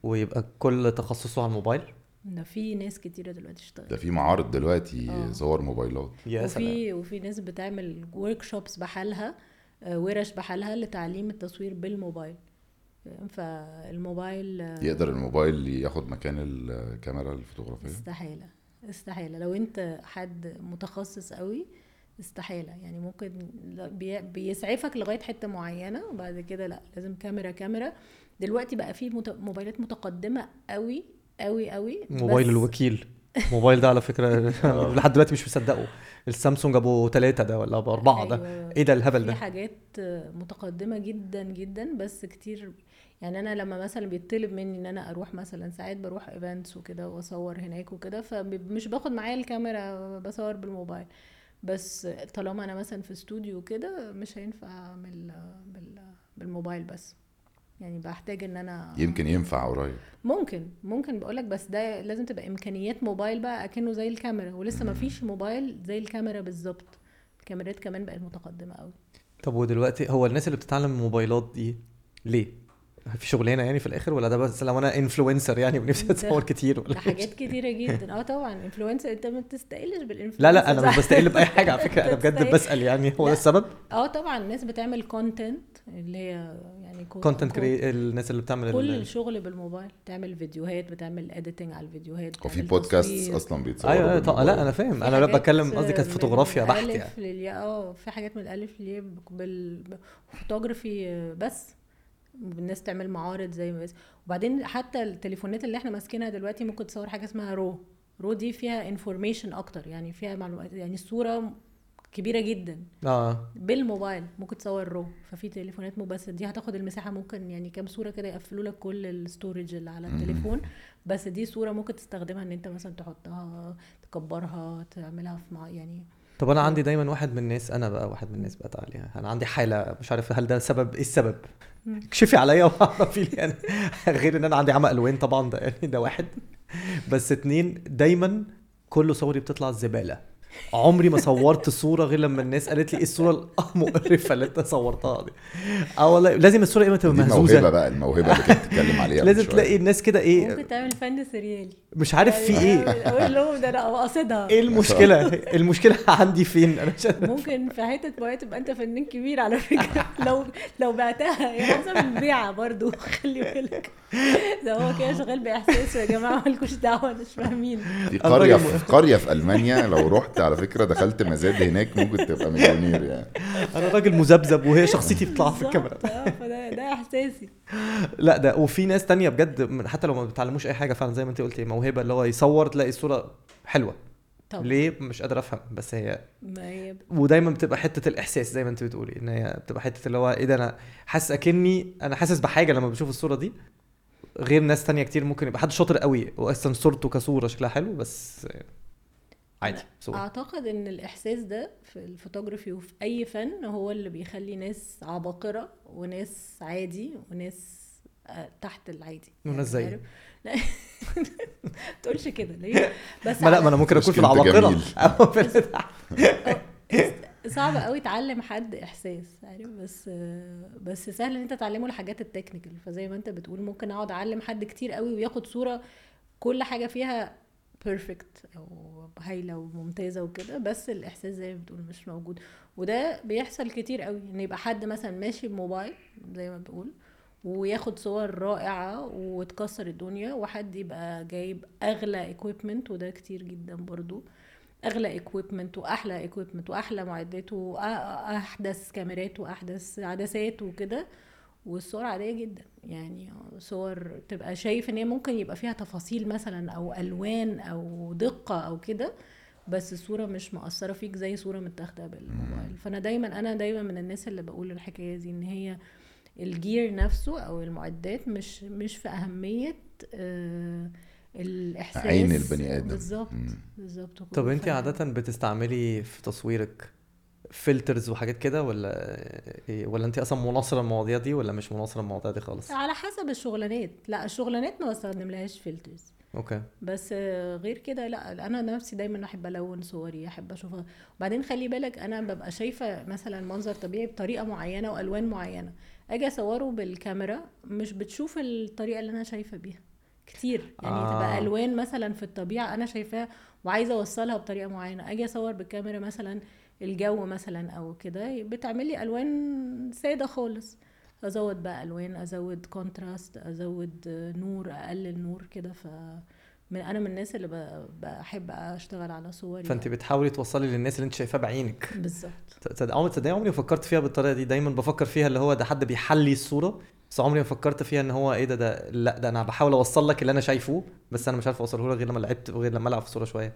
ويبقى كل تخصصه على الموبايل ده في ناس كتيرة دلوقتي اشتغلت ده في معارض دلوقتي آه. صور موبايلات يا سلام وفي وفي ناس بتعمل workshops بحالها آه، ورش بحالها لتعليم التصوير بالموبايل؟ فالموبايل يقدر الموبايل ياخد مكان الكاميرا الفوتوغرافية؟ استحالة استحالة. لو انت حد متخصص قوي استحالة. يعني ممكن بيسعفك لغاية حتة معينة وبعد كده لا لازم كاميرا كاميرا. دلوقتي بقى في. موبايلات متقدمة قوي قوي قوي. موبايل بس- الوكيل. الموبايل ده على فكرة لحد دلوقتي مش مصدقه. السامسونج أبو ثلاثة ده ولا أبو أربعة ده. أيوة. إيه ده الهبل في ده حاجات متقدمة جدا جدا بس كتير يعني أنا لما مثلا بيطلب مني إن أنا أروح مثلا ساعات بروح events وكده وأصور هناك وكده فمش باخد معايا الكاميرا بصور بالموبايل. بس طالما أنا مثلا في استوديو كده مش هينفع اعمل بال بالموبايل بس. يعني بحتاج إن أنا يمكن ينفع قريب. ممكن ممكن بقولك بس ده لازم تبقى إمكانيات موبايل بقى أكنه زي الكاميرا ولسه ما فيش موبايل زي الكاميرا بالظبط. الكاميرات كمان بقت متقدمة قوي طب ودلوقتي هو الناس اللي بتتعلم الموبايلات دي ليه؟ في شغلانة يعني في الآخر ولا ده بس لو أنا انفلونسر يعني ونفسي أتصور كتير ولا حاجات كتيرة جدا. آه طبعا. influencer أنت ما تستقلش بال influencer لا لا أنا مش بستقل بأي حاجة على فكرة. أنا بجد. بسأل يعني. هو ده. السبب؟ آه طبعا. الناس بتعمل content اللي هي يعني content الناس اللي بتعمل كل ال- الشغل بالموبايل. تعمل فيديوهات بتعمل editing على الفيديوهات وفي بودكاست. أصلا بيتصوروا أيوه أيوة، طبعا. لا. أنا فاهم. أنا بتكلم قصدي كانت فوتوغرافيا بحت يعني. آه في حاجات من الالف للياء بال فوتوغرافي بس. الناس تعمل معارض زي ما بس. وبعدين حتى التليفونات اللي إحنا ماسكينها دلوقتي ممكن تصور حاجة اسمها raw. raw دي فيها information أكتر يعني فيها معلومات يعني الصورة كبيرة جدا. آه. بالموبايل ممكن تصور raw. ففي تليفونات مبسط دي هتاخد المساحة ممكن يعني كام صورة كده يقفلوا لك كل ال storage اللي على التليفون. بس دي صورة ممكن تستخدمها إن أنت مثلا تحطها تكبرها تعملها في مع يعني طب أنا عندي دايما واحد من الناس أنا بقى واحد من الناس بقى تعالى أنا عندي حالة مش عارف هل ده سبب إيه السبب؟ اكشفي عليا واعرفي لي أنا غير إن أنا عندي عمى ألوان طبعا ده يعني ده واحد. بس اتنين دايما كل صوري بتطلع زبالة. عمري ما صورت صورة غير لما الناس قالت لي إيه الصورة المقرفة اللي أنت صورتها دي. آه والله لازم الصورة إيه تبقى مهزوزة؟ بقى الموهبة اللي كانت بتتكلم عليها من لازم شوية. تلاقي الناس كده إيه؟ ممكن تعمل فن سريالي. مش عارف في إيه. أقول لهم ده أنا قاصدها. إيه المشكلة؟ المشكلة عندي فين؟ أنا مش. ممكن في حتة وقت تبقى أنت فنان كبير على فكرة. لو لو بعتها. هي حسب البيعه برضو خلي بالك. ده هو كده شغال باحساسه يا جماعة مالكوش دعوة مش فاهمين. دي قرية في قرية في ألمانيا. لو رحت على فكرة دخلت مزاد هناك ممكن تبقى مليونير يعني. أنا راجل مذبذب وهي شخصيتي بتطلع في الكاميرا. آه فده ده إحساسي. لا ده وفي ناس تانية بجد حتى لو ما بيتعلموش أي حاجة فعلا زي ما أنت قلتي موهبة اللي هو يصور تلاقي الصورة حلوة. طبعا. ليه؟ مش قادر أفهم بس هي ما هي ودايما بتبقى حتة الإحساس زي ما أنت بتقولي إن هي بتبقى حتة اللي هو إيه ده أنا حاسس أكني أنا حاسس بحاجة لما بشوف الصورة دي. غير ناس تانية كتير ممكن يبقى حد شاطر قوي واصلا صورته كصورة شكلها حلو بس عادي صورة أعتقد إن الإحساس ده في الفوتوغرافي وفي أي فن هو اللي بيخلي ناس عباقرة وناس عادي وناس آه، تحت العادي وناس زيي. عارف؟ لا تقولش كده ليه بس ما لا ما أنا ممكن أكون في العباقرة. أو في. صعب قوي تعلم حد إحساس عارف بس بس سهل إن أنت تعلمه الحاجات ال technical فزي ما أنت بتقول ممكن أقعد أعلم حد كتير قوي وياخد صورة كل حاجة فيها perfect أو هايلة وممتازة وكده بس الإحساس زي ما بتقول مش موجود. وده بيحصل كتير قوي إن يبقى حد مثلا ماشي بموبايل زي ما بقول وياخد صور رائعة وتكسر الدنيا وحد يبقى جايب أغلى equipment وده كتير جدا برضو. أغلى equipment وأحلى اكويبمنت وأحلى معدات واحدث كاميرات وأحدث عدسات وكده. والصور عادية جدا. يعني صور تبقى شايف إن هي ممكن يبقى فيها تفاصيل مثلا أو ألوان أو دقة أو كده بس الصورة مش مأثره فيك زي صورة متاخدة بالموبايل. فأنا دايما أنا دايما من الناس اللي بقول الحكاية دي إن هي ال gear نفسه أو المعدات مش مش في أهمية آه الإحساس. عين البني آدم. بالظبط. بالظبط. طب انت عادة بتستعملي في تصويرك filters وحاجات كده ولا إيه؟ ولا انت أصلا مناصرة المواضيع دي ولا مش مناصرة المواضيع دي خالص؟ على حسب الشغلانات. لا الشغلانات ما بستخدم لهاش filters okay. بس غير كده لا. أنا نفسي دايما أحب ألون صوري أحب أشوفها. وبعدين خلي بالك أنا ببقى شايفة مثلا منظر طبيعي بطريقة معينة وألوان معينة. أجي أصوره بالكاميرا مش بتشوف الطريقة اللي أنا شايفة بيها. كتير. يعني. آه. تبقى ألوان مثلا في الطبيعة أنا شايفاها وعايزة أوصلها بطريقة معينة. أجي أصور بالكاميرا مثلا الجو مثلا أو كده بتعملي ألوان سادة خالص. أزود بقى ألوان أزود كونتراست أزود نور أقلل نور كده. ف من أنا من الناس اللي بحب أشتغل على صوري. فأنت بتحاولي توصلي للناس اللي أنت شايفاها بعينك. بالظبط. عمري عمري ما فكرت فيها بالطريقة دي. دايما بفكر فيها اللي هو ده حد بيحلي الصورة. بس عمري ما فكرت فيها إن هو إيه ده ده لا ده أنا بحاول أوصل لك اللي أنا شايفه بس أنا مش عارف أوصله لك غير لما لعبت وغير لما ألعب في الصورة شوية.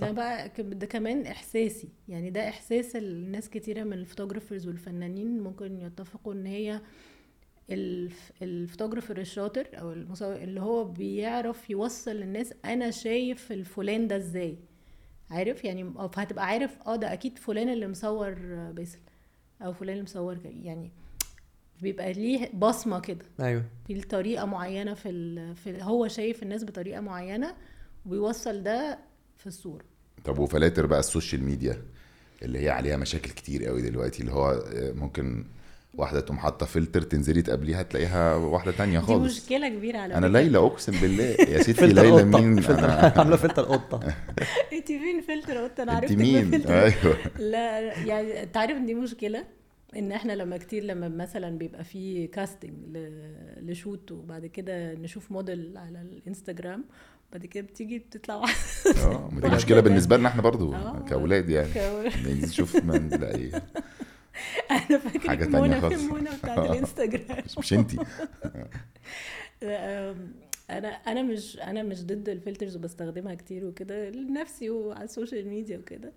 ده بقى ده كمان إحساسي. يعني ده إحساس الناس كتيرة من ال photographers والفنانين ممكن يتفقوا إن هي الف- ال photographer الشاطر أو المصور اللي هو بيعرف يوصل للناس أنا شايف الفلان ده إزاي. عارف؟ يعني فهتبقى عارف آه ده أكيد فلان اللي مصور باسل أو فلان اللي مصور يعني بيبقى ليه بصمة كده. أيوه. في طريقه معينة في, ال... في هو شايف الناس بطريقة معينة وبيوصل ده في الصورة. طب وفلاتر بقى ال social media اللي هي عليها مشاكل كتير قوي دلوقتي اللي هو آه، ممكن واحدة تقوم حاطة فلتر تنزلي تقابليها تلاقيها واحدة تانية دي خالص. مشكلة كبيرة على أنا. ليلى أقسم بالله. يا ستي فلتر ليلى قطة. مين؟ أنا عاملة فلتر قطة. انت فين فلتر قلت أنا أنت عرفت مين؟ فلتر أيوه. لا يعني انت عارف إن دي مشكلة؟ إن إحنا لما كتير لما مثلا بيبقى في casting ل shoot وبعد كده نشوف موديل على الإنستجرام بعد كده بتيجي بتطلع آه ما دي مشكلة بالنسبة لنا إحنا برضو آه. كأولاد يعني. يعني نشوف من لا إيه أنا فاكرة منى. في منى بتاعت الإنستجرام. مش, مش أنتي. أنا أنا مش أنا مش ضد ال filters وبستخدمها كتير وكده لنفسي وعلى ال social media وكده.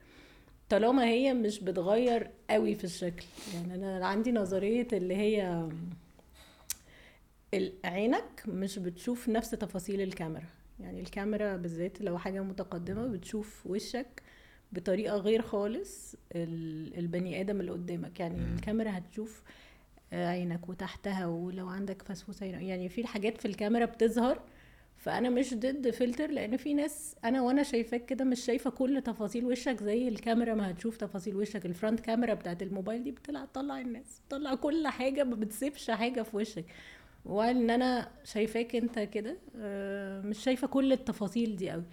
طالما هي مش بتغير قوي في الشكل. يعني أنا عندي نظرية اللي هي عينك مش بتشوف نفس تفاصيل الكاميرا. يعني الكاميرا بالذات لو حاجة متقدمة بتشوف وشك بطريقة غير خالص ال- البني آدم اللي قدامك. يعني الكاميرا هتشوف عينك وتحتها ولو عندك فسفوسة. يعني في حاجات في الكاميرا بتظهر فأنا مش ضد فلتر لأن في ناس أنا وأنا شايفاك كده مش شايفة كل تفاصيل وشك زي الكاميرا ما هتشوف تفاصيل وشك. ال front camera بتاعت الموبايل دي بتطلع تطلع الناس تطلع كل حاجة ما بتسيبش حاجة في وشك. وأن أنا شايفاك أنت كده آه، مش شايفة كل التفاصيل دي قوي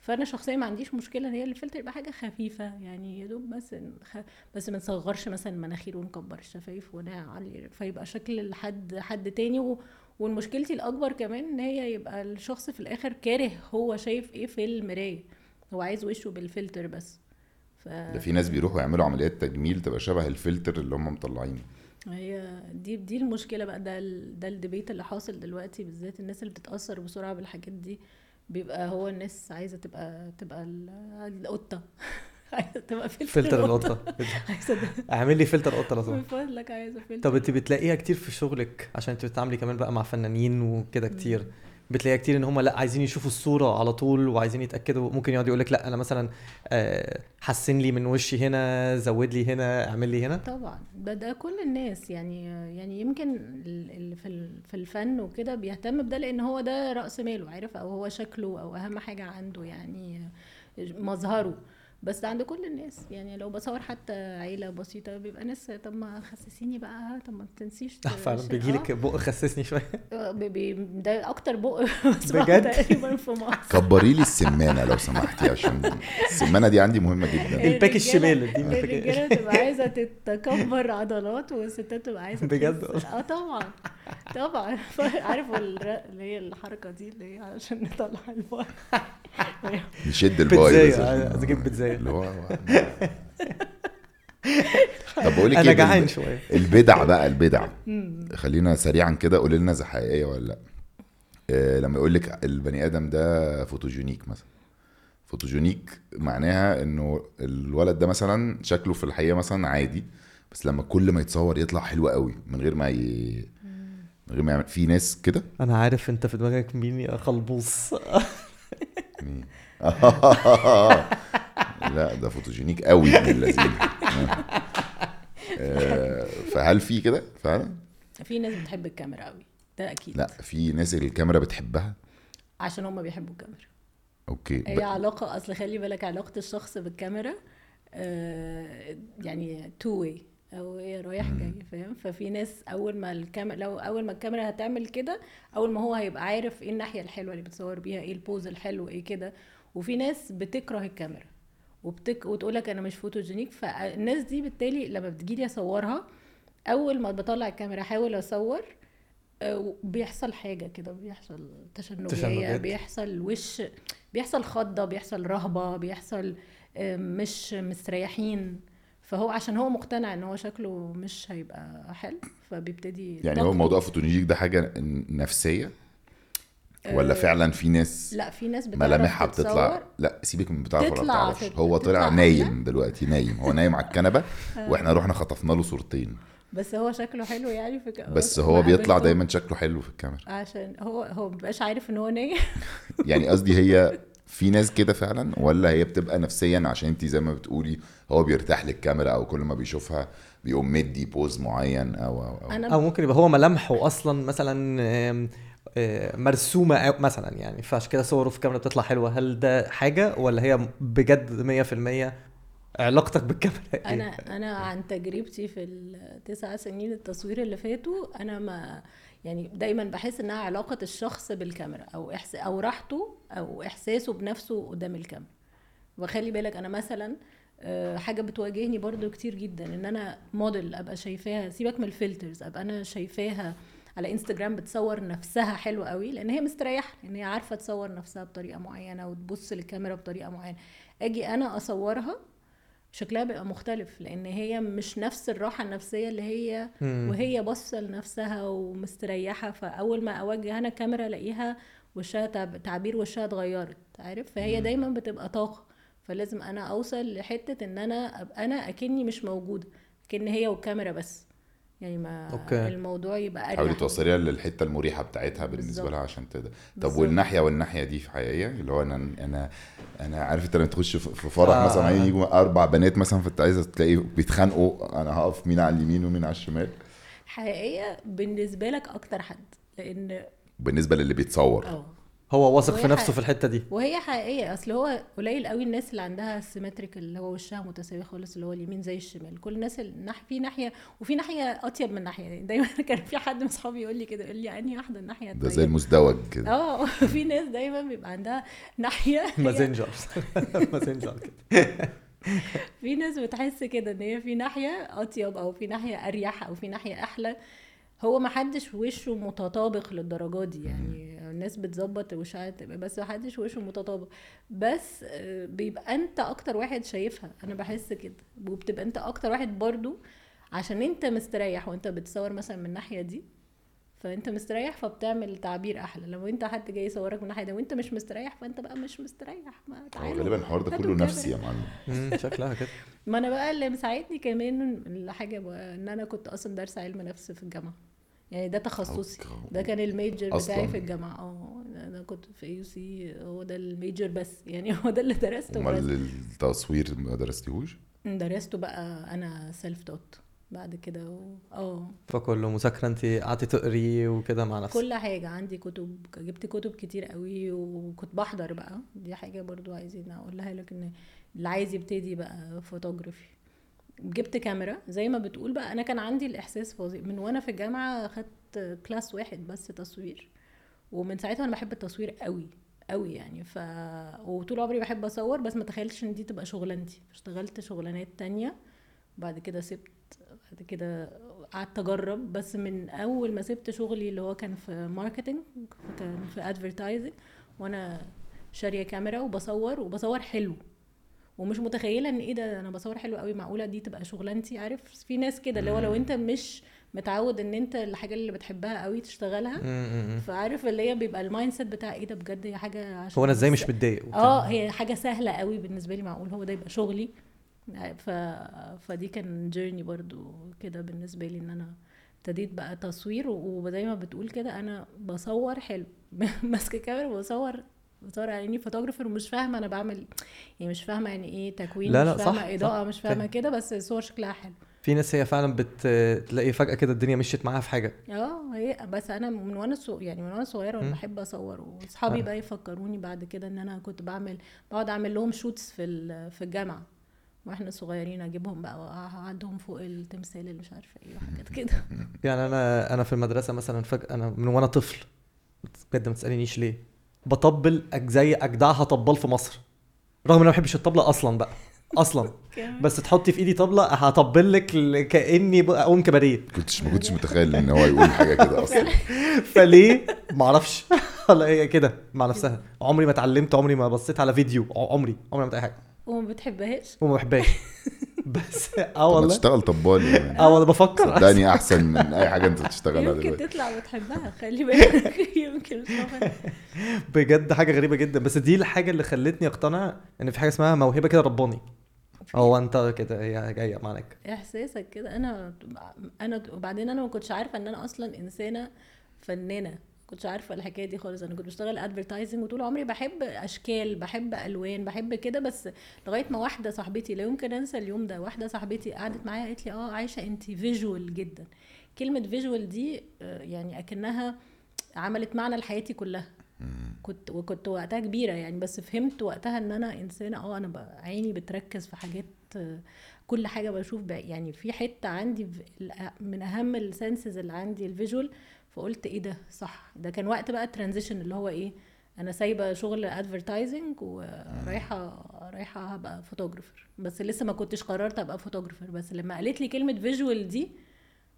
فأنا شخصيا ما عنديش مشكلة إن هي الفلتر يبقى حاجة خفيفة يعني يا دوب بس نخ... بس ما نصغرش مثلا مناخير ونكبر الشفايف ونعلي فيبقى شكل لحد حد تاني و... والمشكلتي الأكبر كمان إن هي يبقى الشخص في الآخر كاره هو شايف إيه في المراية. هو عايز وشه بالفلتر بس. ف... ده في ناس بيروحوا يعملوا عمليات تجميل تبقى شبه الفلتر اللي هم مطلعينه. هي دي دي المشكلة بقى. ده ال... ده ال debate اللي حاصل دلوقتي بالذات الناس اللي بتتأثر بسرعة بالحاجات دي بيبقى هو الناس عايزة تبقى تبقى ال- القطة. عايزة تبقى فلتر, فلتر القطة. عايزة اعمل لي فلتر قطة لو من فضلك عايزة فلتر طب انت بتلاقيها كتير في شغلك عشان انت بتتعاملي كمان بقى مع فنانين وكده كتير. بتلاقيها كتير ان هم لا عايزين يشوفوا الصورة على طول وعايزين يتأكدوا. ممكن يقعد يقول لك لا أنا مثلا آه، حسن لي من وشي هنا زود لي هنا اعمل لي هنا. طبعا. ده ده كل الناس يعني يعني يمكن في في الفن وكده بيهتم بده لأن هو ده رأس ماله عارف؟ أو هو شكله أو أهم حاجة عنده يعني مظهره. بس ده عند كل الناس. يعني لو بصور حتى عيلة بسيطة بيبقى ناس طب ما خسسيني بقى طب ما تنسيش فعلا بيجي لك آه. بق خسسني شوية. آه، ده أكتر بق بجد؟ تقريبا في مصر. كبري لي السمانة لو سمحتي عشان السمانة دي عندي مهمة جدا. الباك الشمال دي الرجالة تبقى عايزة تتكبر عضلات والستات تبقى عايزة بجد؟ آه طبعا. طبعا. عارف اللي هي الحركة دي اللي هي عشان نطلع البار نشد الباي عشان- عايز أجيب اللي هو طب بقول لك أنا إيه جعان شوية. البدع بقى البدع. خلينا سريعا كده قولي لنا إذا حقيقية ولا لأ. آه، لما يقول لك البني آدم ده photogenic مثلا. photogenic معناها إنه الولد ده مثلا شكله في الحقيقة مثلا عادي بس لما كل ما يتصور يطلع حلو قوي من غير ما ي... من غير ما يعمل. في ناس كده؟ أنا عارف أنت في دماغك مين يا خلبوص. مين؟ لا ده photogenic قوي من اللذيذ آه، فهل في كده فعلا؟ في ناس بتحب الكاميرا قوي ده أكيد. لا في ناس الكاميرا بتحبها؟ عشان هم بيحبوا الكاميرا. okay هي ب- علاقة أصل خلي بالك علاقة الشخص بالكاميرا آه، يعني two way أو هي رايح جاي فاهم؟ ففي ناس أول ما الكاميرا لو أول ما الكاميرا هتعمل كده أول ما هو هيبقى عارف إيه الناحية الحلوة اللي بتصور بيها إيه ال pose الحلو إيه كده. وفي ناس بتكره الكاميرا. وبتك وتقول لك أنا مش photogenic فالناس دي بالتالي لما بتجيلي أصورها أول ما بطلع الكاميرا أحاول أصور آه، بيحصل حاجة كده بيحصل تشنجية. بيحصل وش بيحصل خضة بيحصل رهبة بيحصل آه، مش مستريحين. فهو عشان هو مقتنع إن هو شكله مش هيبقى حلو فبيبتدي يعني هو موضوع فوتوجينيك ده حاجة نفسية؟ ولا آه، فعلا في ناس لا في ناس بتعرف ملامحها بتطلع. لا سيبك من بتعرف ولا تطلع بتعرفش. هو طلع نايم دلوقتي نايم. هو نايم على الكنبة وإحنا رحنا خطفنا له صورتين. بس هو شكله حلو يعني في. بس هو بيطلع قابلته دايما شكله حلو في الكاميرا. عشان هو هو مبيبقاش عارف إن هو نايم. يعني قصدي هي في ناس كده فعلا ولا هي بتبقى نفسيا عشان انت زي ما بتقولي هو بيرتاح للكاميرا أو كل ما بيشوفها بيقوم مدي بوز معين أو أو, أو. أنا أو ممكن يبقى هو ملامحه أصلا مثلا آه، مرسومة أو- مثلا يعني. فعشان كده صوره في الكاميرا بتطلع حلوة. هل ده حاجة ولا هي بجد 100% علاقتك بالكاميرا إيه؟ أنا أنا عن تجربتي في التسع سنين التصوير اللي فاتوا أنا ما يعني دايما بحس إنها علاقة الشخص بالكاميرا أو إحس أو راحته أو إحساسه بنفسه قدام الكاميرا. وخلي بالك أنا مثلا آه، حاجة بتواجهني برضو كتير جدا إن أنا موديل أبقى شايفاها سيبك من الفلترز أبقى أنا شايفاها على انستجرام بتصور نفسها حلو قوي لأن هي مستريحة لأن هي عارفة تصور نفسها بطريقة معينة وتبص للكاميرا بطريقة معينة. أجي أنا أصورها شكلها بيبقى مختلف لأن هي مش نفس الراحة النفسية اللي هي. وهي باصة لنفسها ومستريحة. فأول ما أوجه أنا كاميرا ألاقيها وشها تعب- تعبير وشها اتغيرت عارف؟ فهي دايما بتبقى طاقة. فلازم أنا أوصل لحتة إن أنا ابقى أنا أكني مش موجودة أكن هي والكاميرا بس. يعني ما أوكي. الموضوع يبقى حاولي اريح توصليها للحتة المريحة بتاعتها بالنسبة بالظبط. لها عشان تقدر طب. والناحية والناحية دي في حقيقيه اللي هو أنا أنا أنا عارف أنت لما تخش في في فرح آه. مثلا يجوا أربع بنات مثلا فأنت عايزة تلاقي بيتخانقوا أنا هقف مين على اليمين ومين على الشمال حقيقية بالنسبة لك أكتر حد لأن بالنسبة للي بيتصور آه هو واثق في نفسه في الحتة دي. وهي حقيقية. أصل هو قليل قوي الناس اللي عندها symmetric اللي هو وشها متساوي خالص اللي هو اليمين زي الشمال. كل الناس الناح في ناحية وفي ناحية أطيب من ناحية. يعني دايما كان في حد من اصحابي يقول لي كده يقول لي أنهي واحدة الناحية ده زي؟ المزدوج كده. آه في ناس دايما بيبقى عندها ناحية مازنجر مازنجر كده. في ناس بتحس كده إن هي في ناحية أطيب أو في ناحية أريح أو في ناحية أحلى. هو ما حدش وشه متطابق للدرجة دي يعني الناس بتظبط وشها تبقى بس ما حدش وشه متطابق. بس آه، بيبقى انت أكتر واحد شايفها أنا بحس كده. وبتبقى انت أكتر واحد برضو عشان انت مستريح وانت بتصور مثلا من الناحية دي فانت مستريح فبتعمل تعبير أحلى. لو انت حد جاي يصورك من الناحية دي وانت مش مستريح فانت بقى مش مستريح. ما هو تعالوا. غالبا الحوار ده كله. نفسي يا معلم. شكلها كده. ما أنا بقى اللي مساعدني كمان الحاجة ان أنا كنت أصلا دارسة علم نفس في الجامعة. يعني ده تخصصي. ده كان ال major أصلاً. بتاعي في الجامعة. آه أنا كنت في AUC هو ده ال major بس. يعني هو ده اللي درسته بس. امال التصوير ما درستيهوش؟ درسته بقى أنا self-taught بعد كده و- آه. فكله مذاكرة انت قعدتي تقري وكده مع نفسك؟ كل حاجة. عندي كتب جبت كتب كتير قوي وكنت بحضر بقى. دي حاجة برضو عايزين أقولها لك إن اللي عايز يبتدي بقى فوتوغرافي جبت كاميرا زي ما بتقول بقى أنا كان عندي الإحساس فظيع من وأنا في الجامعة خدت class واحد بس تصوير. ومن ساعتها أنا بحب التصوير قوي قوي يعني. ف وطول عمري بحب أصور بس ما تخيلتش إن دي تبقى شغلانتي. اشتغلت شغلانات تانية بعد كده سبت بعد كده قعدت أجرب. بس من أول ما سبت شغلي اللي هو كان في marketing كان في advertising وأنا شارية كاميرا وبصور وبصور حلو. ومش متخيلة إن إيه ده أنا بصور حلو قوي معقولة دي تبقى شغلانتي عارف في ناس كده اللي هو لو أنت مش متعود إن أنت الحاجة اللي بتحبها قوي تشتغلها. فعارف اللي هي بيبقى ال mindset بتاع إيه ده بجد هي حاجة عشان هو أنا إزاي مش متضايق. آه هي حاجة سهلة قوي بالنسبة لي معقول هو ده يبقى شغلي ف... فدي كان journey برضو كده بالنسبة لي إن أنا ابتديت بقى تصوير وزي ما بتقول كده أنا بصور حلو ماسكه كاميرا بصور يعني أنا photographer ومش فاهمة أنا بعمل يعني مش فاهمة يعني إيه تكوين لا، مش لا، صح، فاهمة صح. إضاءة مش فاهمة فاهم. كده بس الصور شكلها حلو في ناس هي فعلا بتلاقي فجأة كده الدنيا مشيت معاها في حاجة آه هي بس أنا من وأنا صغ... يعني من وأنا صغيرة وأنا. بحب أصور واصحابي آه. بقى يفكروني بعد كده إن أنا كنت بعمل بقعد أعمل لهم shots في ال- في الجامعة وإحنا صغيرين أجيبهم بقى واقعدهم فوق التمثال اللي مش عارفة إيه وحاجات كده يعني أنا أنا في المدرسة مثلا فجأة أنا من وأنا طفل بجد ما تسألنيش ليه بطبل زي أجدعها طبال في مصر. رغم إن أنا ما بحبش الطبلة أصلا بقى. أصلا. بس تحطي في إيدي طبلة هطبل لك كأني بقوم كباريه. كنتش ما كنتش متخيل إن هو يقول حاجة كده أصلا. فليه؟ ما أعرفش. ولا هي كده مع نفسها. عمري ما اتعلمت عمري ما بصيت على فيديو. عمري. عمري ما عملت أي حاجة. وما بتحبهاش؟ وما بحبهاش. بس آه والله. تشتغل طبال يعني. آه والله بفكر. صدقني أحسن من أي حاجة أنت بتشتغلها يمكن دلوقتي. تطلع بتحبها خلي بالك. يمكن. بجد حاجة غريبة جدا. بس دي الحاجة اللي خلتني أقتنع إن في حاجة اسمها موهبة كده رباني. هو أنت كده هي جاية معاك. إحساسك كده. أنا أنا وبعدين أنا ما كنتش عارفة إن أنا أصلا إنسانة فنانة. كنتش عارفة الحكاية دي خالص. أنا كنت بشتغل ادفرتايزنج وطول عمري بحب أشكال بحب ألوان بحب كده بس لغاية ما واحدة صاحبتي لا يمكن أنسى اليوم ده واحدة صاحبتي قعدت معايا قالت لي آه عايشة انت visual جدا. كلمة visual دي آه، يعني أكنها عملت معنى لحياتي كلها. كنت وكنت وقتها كبيرة يعني بس فهمت وقتها إن أنا إنسانة آه أنا عيني بتركز في حاجات آه، كل حاجة بشوف يعني في حتة عندي من أهم ال senses اللي عندي ال visual فقلت إيه ده؟ صح. ده كان وقت بقى ال transition اللي هو إيه؟ أنا سايبة شغل advertising ورايحة رايحة هبقى photographer بس لسه ما كنتش قررت أبقى photographer بس لما قالت لي كلمة visual دي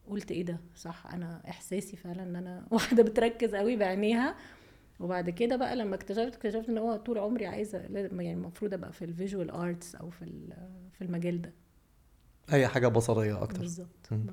قلت إيه ده؟ صح. أنا إحساسي فعلا إن أنا واحدة بتركز قوي بعينيها. وبعد كده بقى لما اكتشفت اكتشفت إن هو طول عمري عايزة يعني المفروض أبقى في ال visual arts أو في في المجال ده. أي حاجة بصرية أكتر. بالظبط. مم.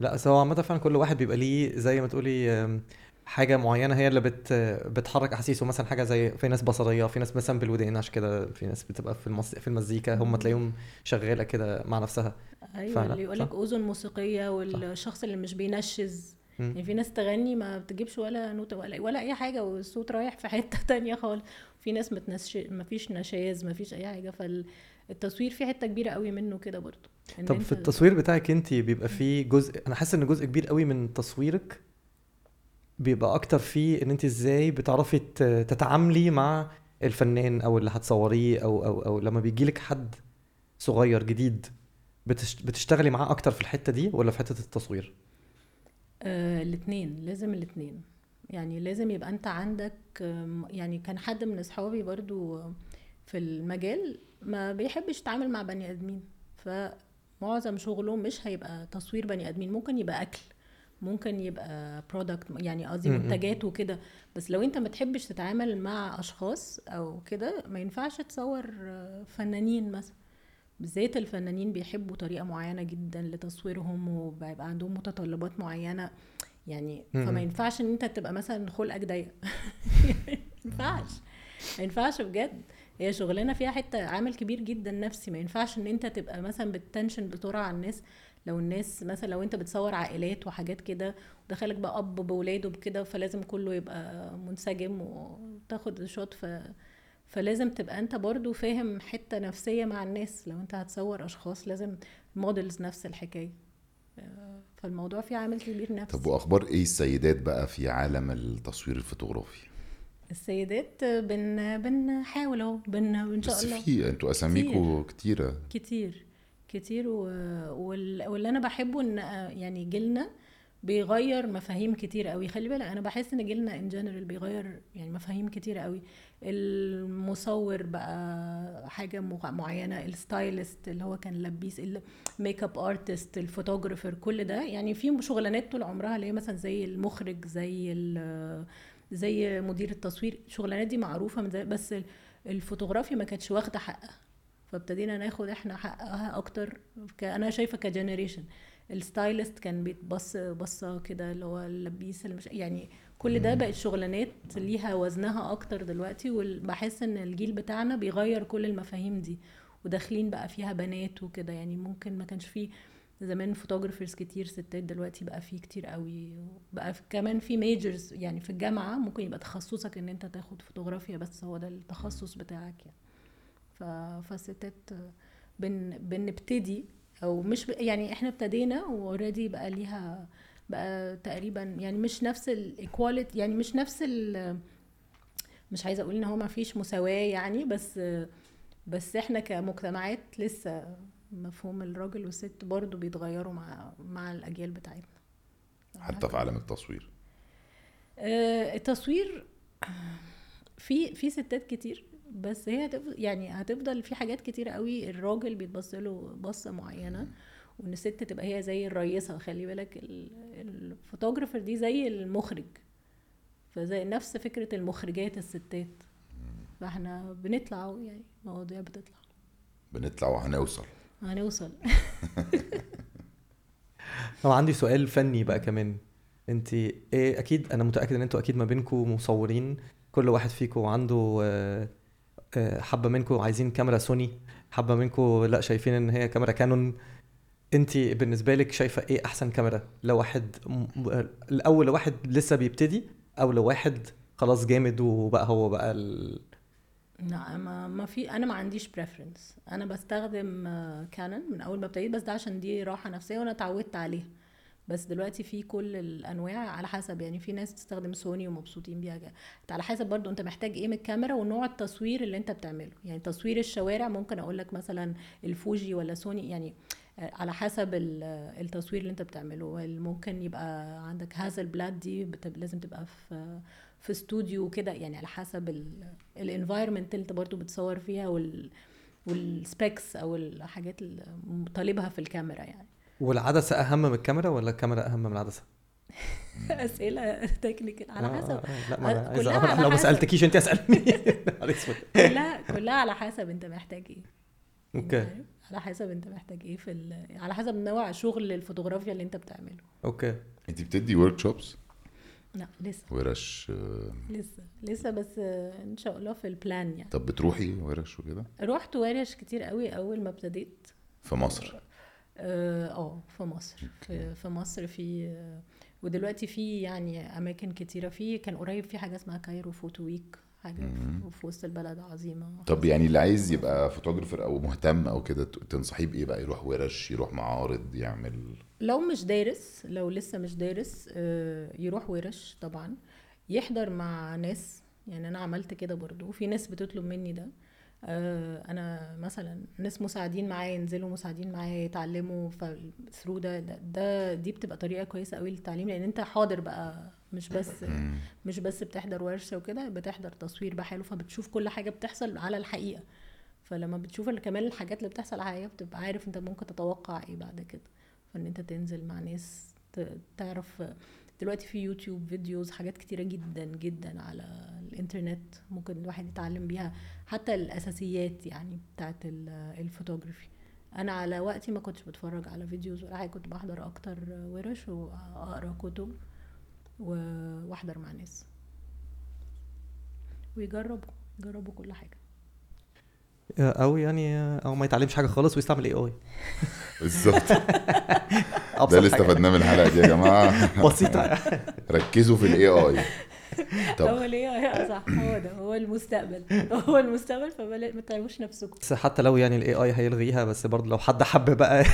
لا بس هو عامة فعلا كل واحد بيبقى ليه زي ما تقولي حاجة معينة هي اللي بت بتحرك أحاسيسه. مثلا حاجة زي في ناس بصرية في ناس مثلا بالودان عشان كده في ناس بتبقى في المص... في المزيكا هم تلاقيهم شغالة كده مع نفسها. أيوه فعلا، اللي يقول لك صح. أذن موسيقية والشخص اللي مش بينشز. يعني في ناس تغني ما بتجيبش ولا نوتة ولا ولا أي حاجة والصوت رايح في حتة تانية خالص. في ناس متنش ما فيش نشاز ما فيش أي حاجة. فالتصوير فيه حتة كبيرة قوي منه كده برضو إن طب في التصوير بتاعك انت بيبقى فيه جزء أنا حاسس إن جزء كبير قوي من تصويرك بيبقى أكتر فيه إن أنت إزاي بتعرفي تتعاملي مع الفنان أو اللي هتصوريه أو أو أو لما بيجيلك حد صغير جديد بتش... بتشتغلي معاه أكتر في الحتة دي ولا في حتة التصوير؟ آه الاثنين لازم الاثنين يعني لازم يبقى أنت عندك يعني كان حد من أصحابي برضو في المجال ما بيحبش يتعامل مع بني آدمين فمعظم شغله مش هيبقى تصوير بني آدمين ممكن يبقى أكل ممكن يبقى product يعني قصدي. منتجات وكده. بس لو انت ما تحبش تتعامل مع أشخاص أو كده ما ينفعش تصور فنانين مثلا. بالذات الفنانين بيحبوا طريقة معينة جدا لتصويرهم وبيبقى عندهم متطلبات معينة. يعني. فما ينفعش إن انت تبقى مثلا خلقك ضيق. ما ينفعش. ما ينفعش بجد. هي شغلانة فيها حتة عامل كبير جدا نفسي. ما ينفعش إن أنت تبقى مثلا ب tension بسرعة على الناس. لو الناس مثلا لو أنت بتصور عائلات وحاجات كده ودخلك بقى أب بولاده بكده فلازم كله يبقى منسجم وتاخد shot ف فلازم تبقى أنت برضو فاهم حتة نفسية مع الناس. لو أنت هتصور أشخاص لازم models نفس الحكاية. آه، فالموضوع فيه عامل كبير نفسي. طب وأخبار إيه السيدات بقى في عالم التصوير الفوتوغرافي؟ السيدات بن بنحاول أهو بن إن شاء بس الله. في أنتوا أساميكوا كتيرة. كتير. كتير و... وال... واللي أنا بحبه إن يعني جيلنا بيغير مفاهيم كتير قوي خلي بالك أنا بحس إن جيلنا in general بيغير يعني مفاهيم كتير قوي المصور بقى حاجة معينة ال stylist اللي هو كان لبيس ال makeup artist ال photographer كل ده. يعني في شغلانات طول عمرها اللي هي مثلا زي المخرج زي ال- زي مدير التصوير الشغلانات دي معروفة من زمان بس الفوتوغرافيا ما كانتش واخدة حقها. فابتدينا ناخد إحنا حقها أكتر أنا شايفة ك generation ال stylist كان بيتبص بصة كده اللي هو اللبيس اللي مش يعني كل ده بقت شغلانات ليها وزنها أكتر دلوقتي وبحس إن الجيل بتاعنا بيغير كل المفاهيم دي وداخلين بقى فيها بنات وكده. يعني ممكن ما كانش فيه زمان photographers كتير ستات دلوقتي بقى فيه كتير قوي بقى في كمان في majors يعني في الجامعة ممكن يبقى تخصصك إن أنت تاخد فوتوغرافيا بس هو ده التخصص بتاعك يعني. فالستات بن... بنبتدي أو مش ب... يعني إحنا ابتدينا و already بقى ليها بقى تقريبا يعني مش نفس ال equality يعني مش نفس ال مش عايزة أقول إن هو ما فيش مساواة يعني بس بس إحنا كمجتمعات لسه مفهوم الراجل والست برضو بيتغيروا مع مع الأجيال بتاعتنا. حتى في عالم التصوير. آه، التصوير في في ستات كتير بس هي هتفضل يعني هتفضل في حاجات كتير قوي الراجل بيتبص له بصة معينة وإن الست تبقى هي زي الرئيسه خلي بالك ال- الفوتوغرافر دي زي المخرج فزي نفس فكرة المخرجات الستات. فإحنا بنطلع يعني مواضيع بتطلع. بنطلع وهنوصل. هنوصل هو عندي سؤال فني بقى كمان. أنت إيه أكيد أنا متأكد إن أنتوا أكيد ما بينكم مصورين. كل واحد فيكم عنده آه، آه، حبة منكم عايزين كاميرا سوني. حبة منكم لا شايفين إن هي كاميرا كانون. أنت بالنسبة لك شايفة إيه أحسن كاميرا؟ لو واحد الأول لو واحد لسه بيبتدي أو لو واحد خلاص جامد وبقى هو بقى ال... لا ما ما في أنا ما عنديش preference أنا بستخدم كانون من أول ما ابتديت بس ده عشان دي راحة نفسية وأنا اتعودت عليها. بس دلوقتي في كل الأنواع على حسب يعني في ناس بتستخدم سوني ومبسوطين بيها انت على حسب برضو أنت محتاج إيه من الكاميرا ونوع التصوير اللي أنت بتعمله. يعني تصوير الشوارع ممكن أقول لك مثلا الفوجي ولا سوني يعني آه، على حسب ال- التصوير اللي أنت بتعمله. ممكن يبقى عندك هاسلبلاد دي لازم تبقى في في استوديو وكده يعني على حسب ال environment اللي انت برضو بتصور فيها وال وال specs أو الحاجات اللي طالبها في الكاميرا يعني. والعدسة أهم من الكاميرا ولا الكاميرا أهم من العدسة؟ أسئلة technical على آه، حسب آه، لا ما أنا عايز كلها. على لو ما حسب. سألتكيش انت اسالني. كلها كلها على حسب أنت محتاج إيه. okay. يعني على حسب أنت محتاج إيه في ال... على حسب نوع شغل الفوتوغرافيا اللي أنت بتعمله. okay. انت بتدي workshops لا لسه. ورش آه، لسه لسه بس آه، إن شاء الله في ال plan يعني. طب بتروحي ورش وكده؟ رحت ورش كتير قوي أول ما ابتديت. في مصر؟ آه آه، في مصر. في, في مصر في ودلوقتي في يعني أماكن كتيرة. في كان قريب في حاجة اسمها Cairo Photo Week حاجة في- في وسط البلد عظيمة. طب يعني اللي عايز يبقى photographer أو مهتم أو كده تنصحيه بإيه بقى؟ يروح ورش يروح معارض يعمل؟ لو مش دارس لو لسه مش دارس آه، يروح ورش طبعا. يحضر مع ناس يعني أنا عملت كده برضو في ناس بتطلب مني ده. آه، أنا مثلا ناس مساعدين معايا ينزلوا مساعدين معايا يتعلموا through ده, ده ده دي بتبقى طريقة كويسة قوي للتعليم لأن أنت حاضر بقى مش بس مش بس بتحضر ورشة وكده بتحضر تصوير بقى حلو فبتشوف كل حاجة بتحصل على الحقيقة. فلما بتشوف كمان الحاجات اللي بتحصل على الحقيقة بتبقى عارف انت ممكن تتوقع إيه بعد كده. فان انت تنزل مع ناس ت- تعرف دلوقتي في يوتيوب videos حاجات كتيرة جدا جدا على الإنترنت ممكن الواحد يتعلم بيها حتى الأساسيات يعني بتاعت ال- الفوتوغرافي. أنا على وقتي ما كنتش بتفرج على videos ولا حاجة كنت بحضر أكتر ورش وأقرأ كتب. واحضر مع ناس ويجربوا يجربوا كل حاجة. أو يعني أو ما يتعلمش حاجة خالص ويستعمل AI بالظبط. ده اللي استفدناه من الحلقة دي يا جماعة. بسيطة. ركزوا في الاي اي هو ليه؟ صح هو ده هو المستقبل. هو المستقبل فما ما تعملوش نفسكم. بس حتى لو يعني ال AI هيلغيها بس برضه لو حد حب بقى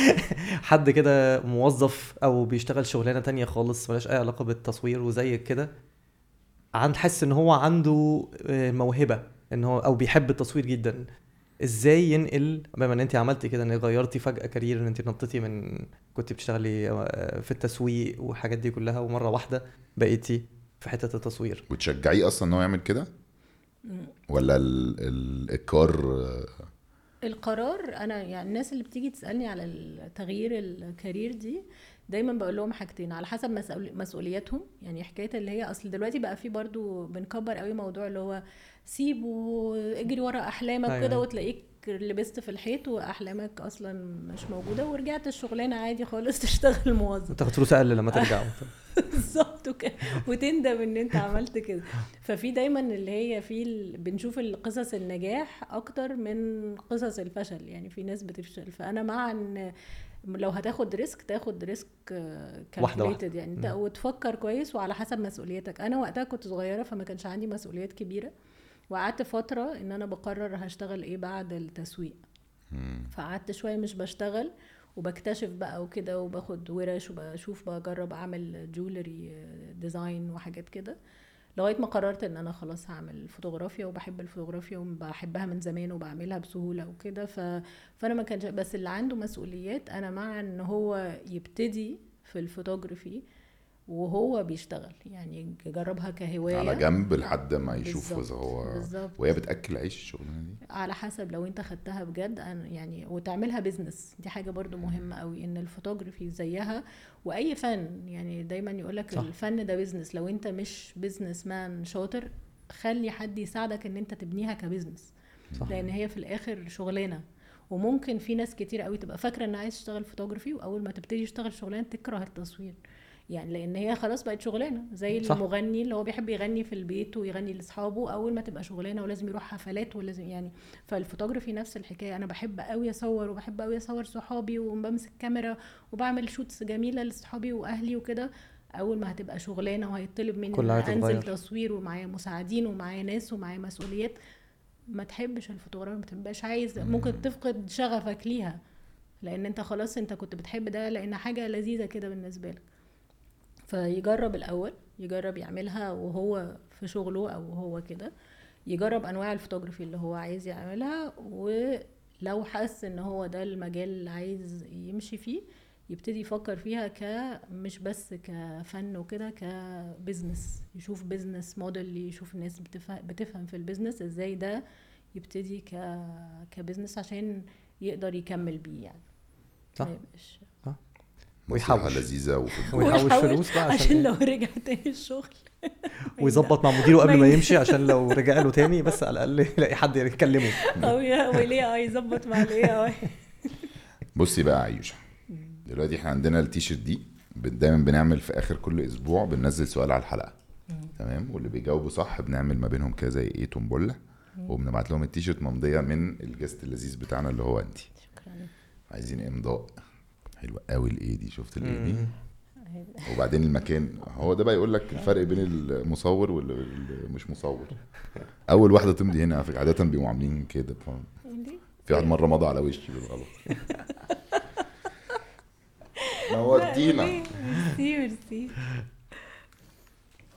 حد كده موظف أو بيشتغل شغلانة تانية خالص ملهاش أي علاقة بالتصوير وزي كده عند حس إن هو عنده آه، موهبة إن هو أو بيحب التصوير جدا. إزاي ينقل؟ بما إن أنت عملتي كده إن غيرتي فجأة career إن أنت نطيتي من كنت بتشتغلي آه، في التسويق والحاجات دي كلها ومرة واحدة بقيتي في حتة التصوير. وتشجعيه أصلا إن هو يعمل كده؟ ولا ال- ال- الكار القرار أنا يعني الناس اللي بتيجي تسألني على تغيير الكارير دي دايما بقول لهم حاجتين على حسب مسؤول- مسؤولياتهم. يعني حكاية اللي هي أصل دلوقتي بقى في برضو بنكبر قوي موضوع اللي هو سيب واجري ورا أحلامك أيوة. كده وتلاقيك لبست في الحيط وأحلامك أصلا مش موجودة ورجعت الشغلانة عادي خالص تشتغل موظف. تاخد فلوس أقل لما ترجعوا بالظبط وتندم إن أنت عملت كده. ففي دايما اللي هي في ال... بنشوف القصص النجاح أكتر من قصص الفشل. يعني في ناس بتفشل. فأنا مع إن لو هتاخد risk تاخد risk واحدة واحدة. calculated يعني. أنت. وتفكر كويس وعلى حسب مسؤوليتك. أنا وقتها كنت صغيرة فما كانش عندي مسؤوليات كبيرة. وقعدت فترة إن أنا بقرر هشتغل إيه بعد التسويق. فقعدت شوية مش بشتغل وبكتشف بقى وكده وباخد ورش وبشوف بجرب أعمل jewelry design وحاجات كده لغاية ما قررت إن أنا خلاص هعمل فوتوغرافيا وبحب الفوتوغرافيا وبحبها من زمان وبعملها بسهولة وكده. ف... فأنا ما كانش بس اللي عنده مسؤوليات أنا مع إن هو يبتدي في الفوتوغرافي وهو بيشتغل. يعني يجربها كهواية. على جنب لحد ما يشوف إذا هو بالظبط. وهي بتأكل عيش الشغلانة دي. على حسب لو انت خدتها بجد أنا يعني وتعملها business دي حاجة برضو مهمة قوي إن الفوتوغرافي زيها. وأي فن يعني دايما يقولك صح. الفن ده business لو انت مش businessman شاطر خلي حد يساعدك إن انت تبنيها ك business صح. لأن هي في الآخر شغلانة. وممكن في ناس كتير قوي تبقى فاكرة ان عايز تشتغل فوتوغرافي وأول ما تبتدي تشتغل شغلانة تكره التصوير. يعني لأن هي خلاص بقت شغلانة زي صح. المغني اللي هو بيحب يغني في البيت ويغني لأصحابه أول ما تبقى شغلانة ولازم يروح حفلات ولازم يعني فالفوتوغرافي نفس الحكاية أنا بحب قوي أصور وبحب قوي أصور صحابي وبمسك كاميرا وبعمل shots جميلة لاصحابي وأهلي وكده أول ما هتبقى شغلانة وهيطلب مني أنا أنزل. تصوير ومعايا مساعدين ومعايا ناس ومعايا مسؤوليات ما تحبش الفوتوغرافي ما تبقاش عايز ممكن تفقد شغفك ليها لأن أنت خلاص أنت كنت بتحب ده لأن حاجة لذيذة كده بالنسبة لك فيجرب الأول يجرب يعملها وهو في شغله أو هو كده. يجرب أنواع الفوتوغرافي اللي هو عايز يعملها ولو حس إن هو ده المجال اللي عايز يمشي فيه يبتدي يفكر فيها ك مش بس كفن وكده ك business. يشوف business model يشوف الناس بتفهم, بتفهم في ال business إزاي ده يبتدي ك ك business عشان يقدر يكمل بيه يعني. صح. ويحوش. لذيذة ويحوش فلوس بقى عشان, عشان إيه؟ لو رجع تاني الشغل. ويظبط مع مديره قبل ما يمشي عشان لو رجع له تاني بس على الأقل يلاقي حد يكلمه. أو يا وليه آه يظبط مع ال AI بصي بقى يا عيوشة. دلوقتي إحنا عندنا التيشيرت دي دايما بنعمل في آخر كل أسبوع بننزل سؤال على الحلقة. تمام؟ واللي بيجاوبوا صح بنعمل ما بينهم كده زي إيه تومبوله وبنبعت لهم التيشيرت ممضية من الجست اللذيذ بتاعنا اللي هو انت شكرا. عايزين إمضاء. حلوة قوي الايه دي. شفت الايه دي. وبعدين المكان هو ده بقى يقول لك الفرق بين المصور واللي مش مصور. أول واحدة تمضي هنا عادة بيبقوا عاملين كده. فاهم؟ في واحد مرة مضى على وشي بالغلط. نورتينا ميرسي ميرسي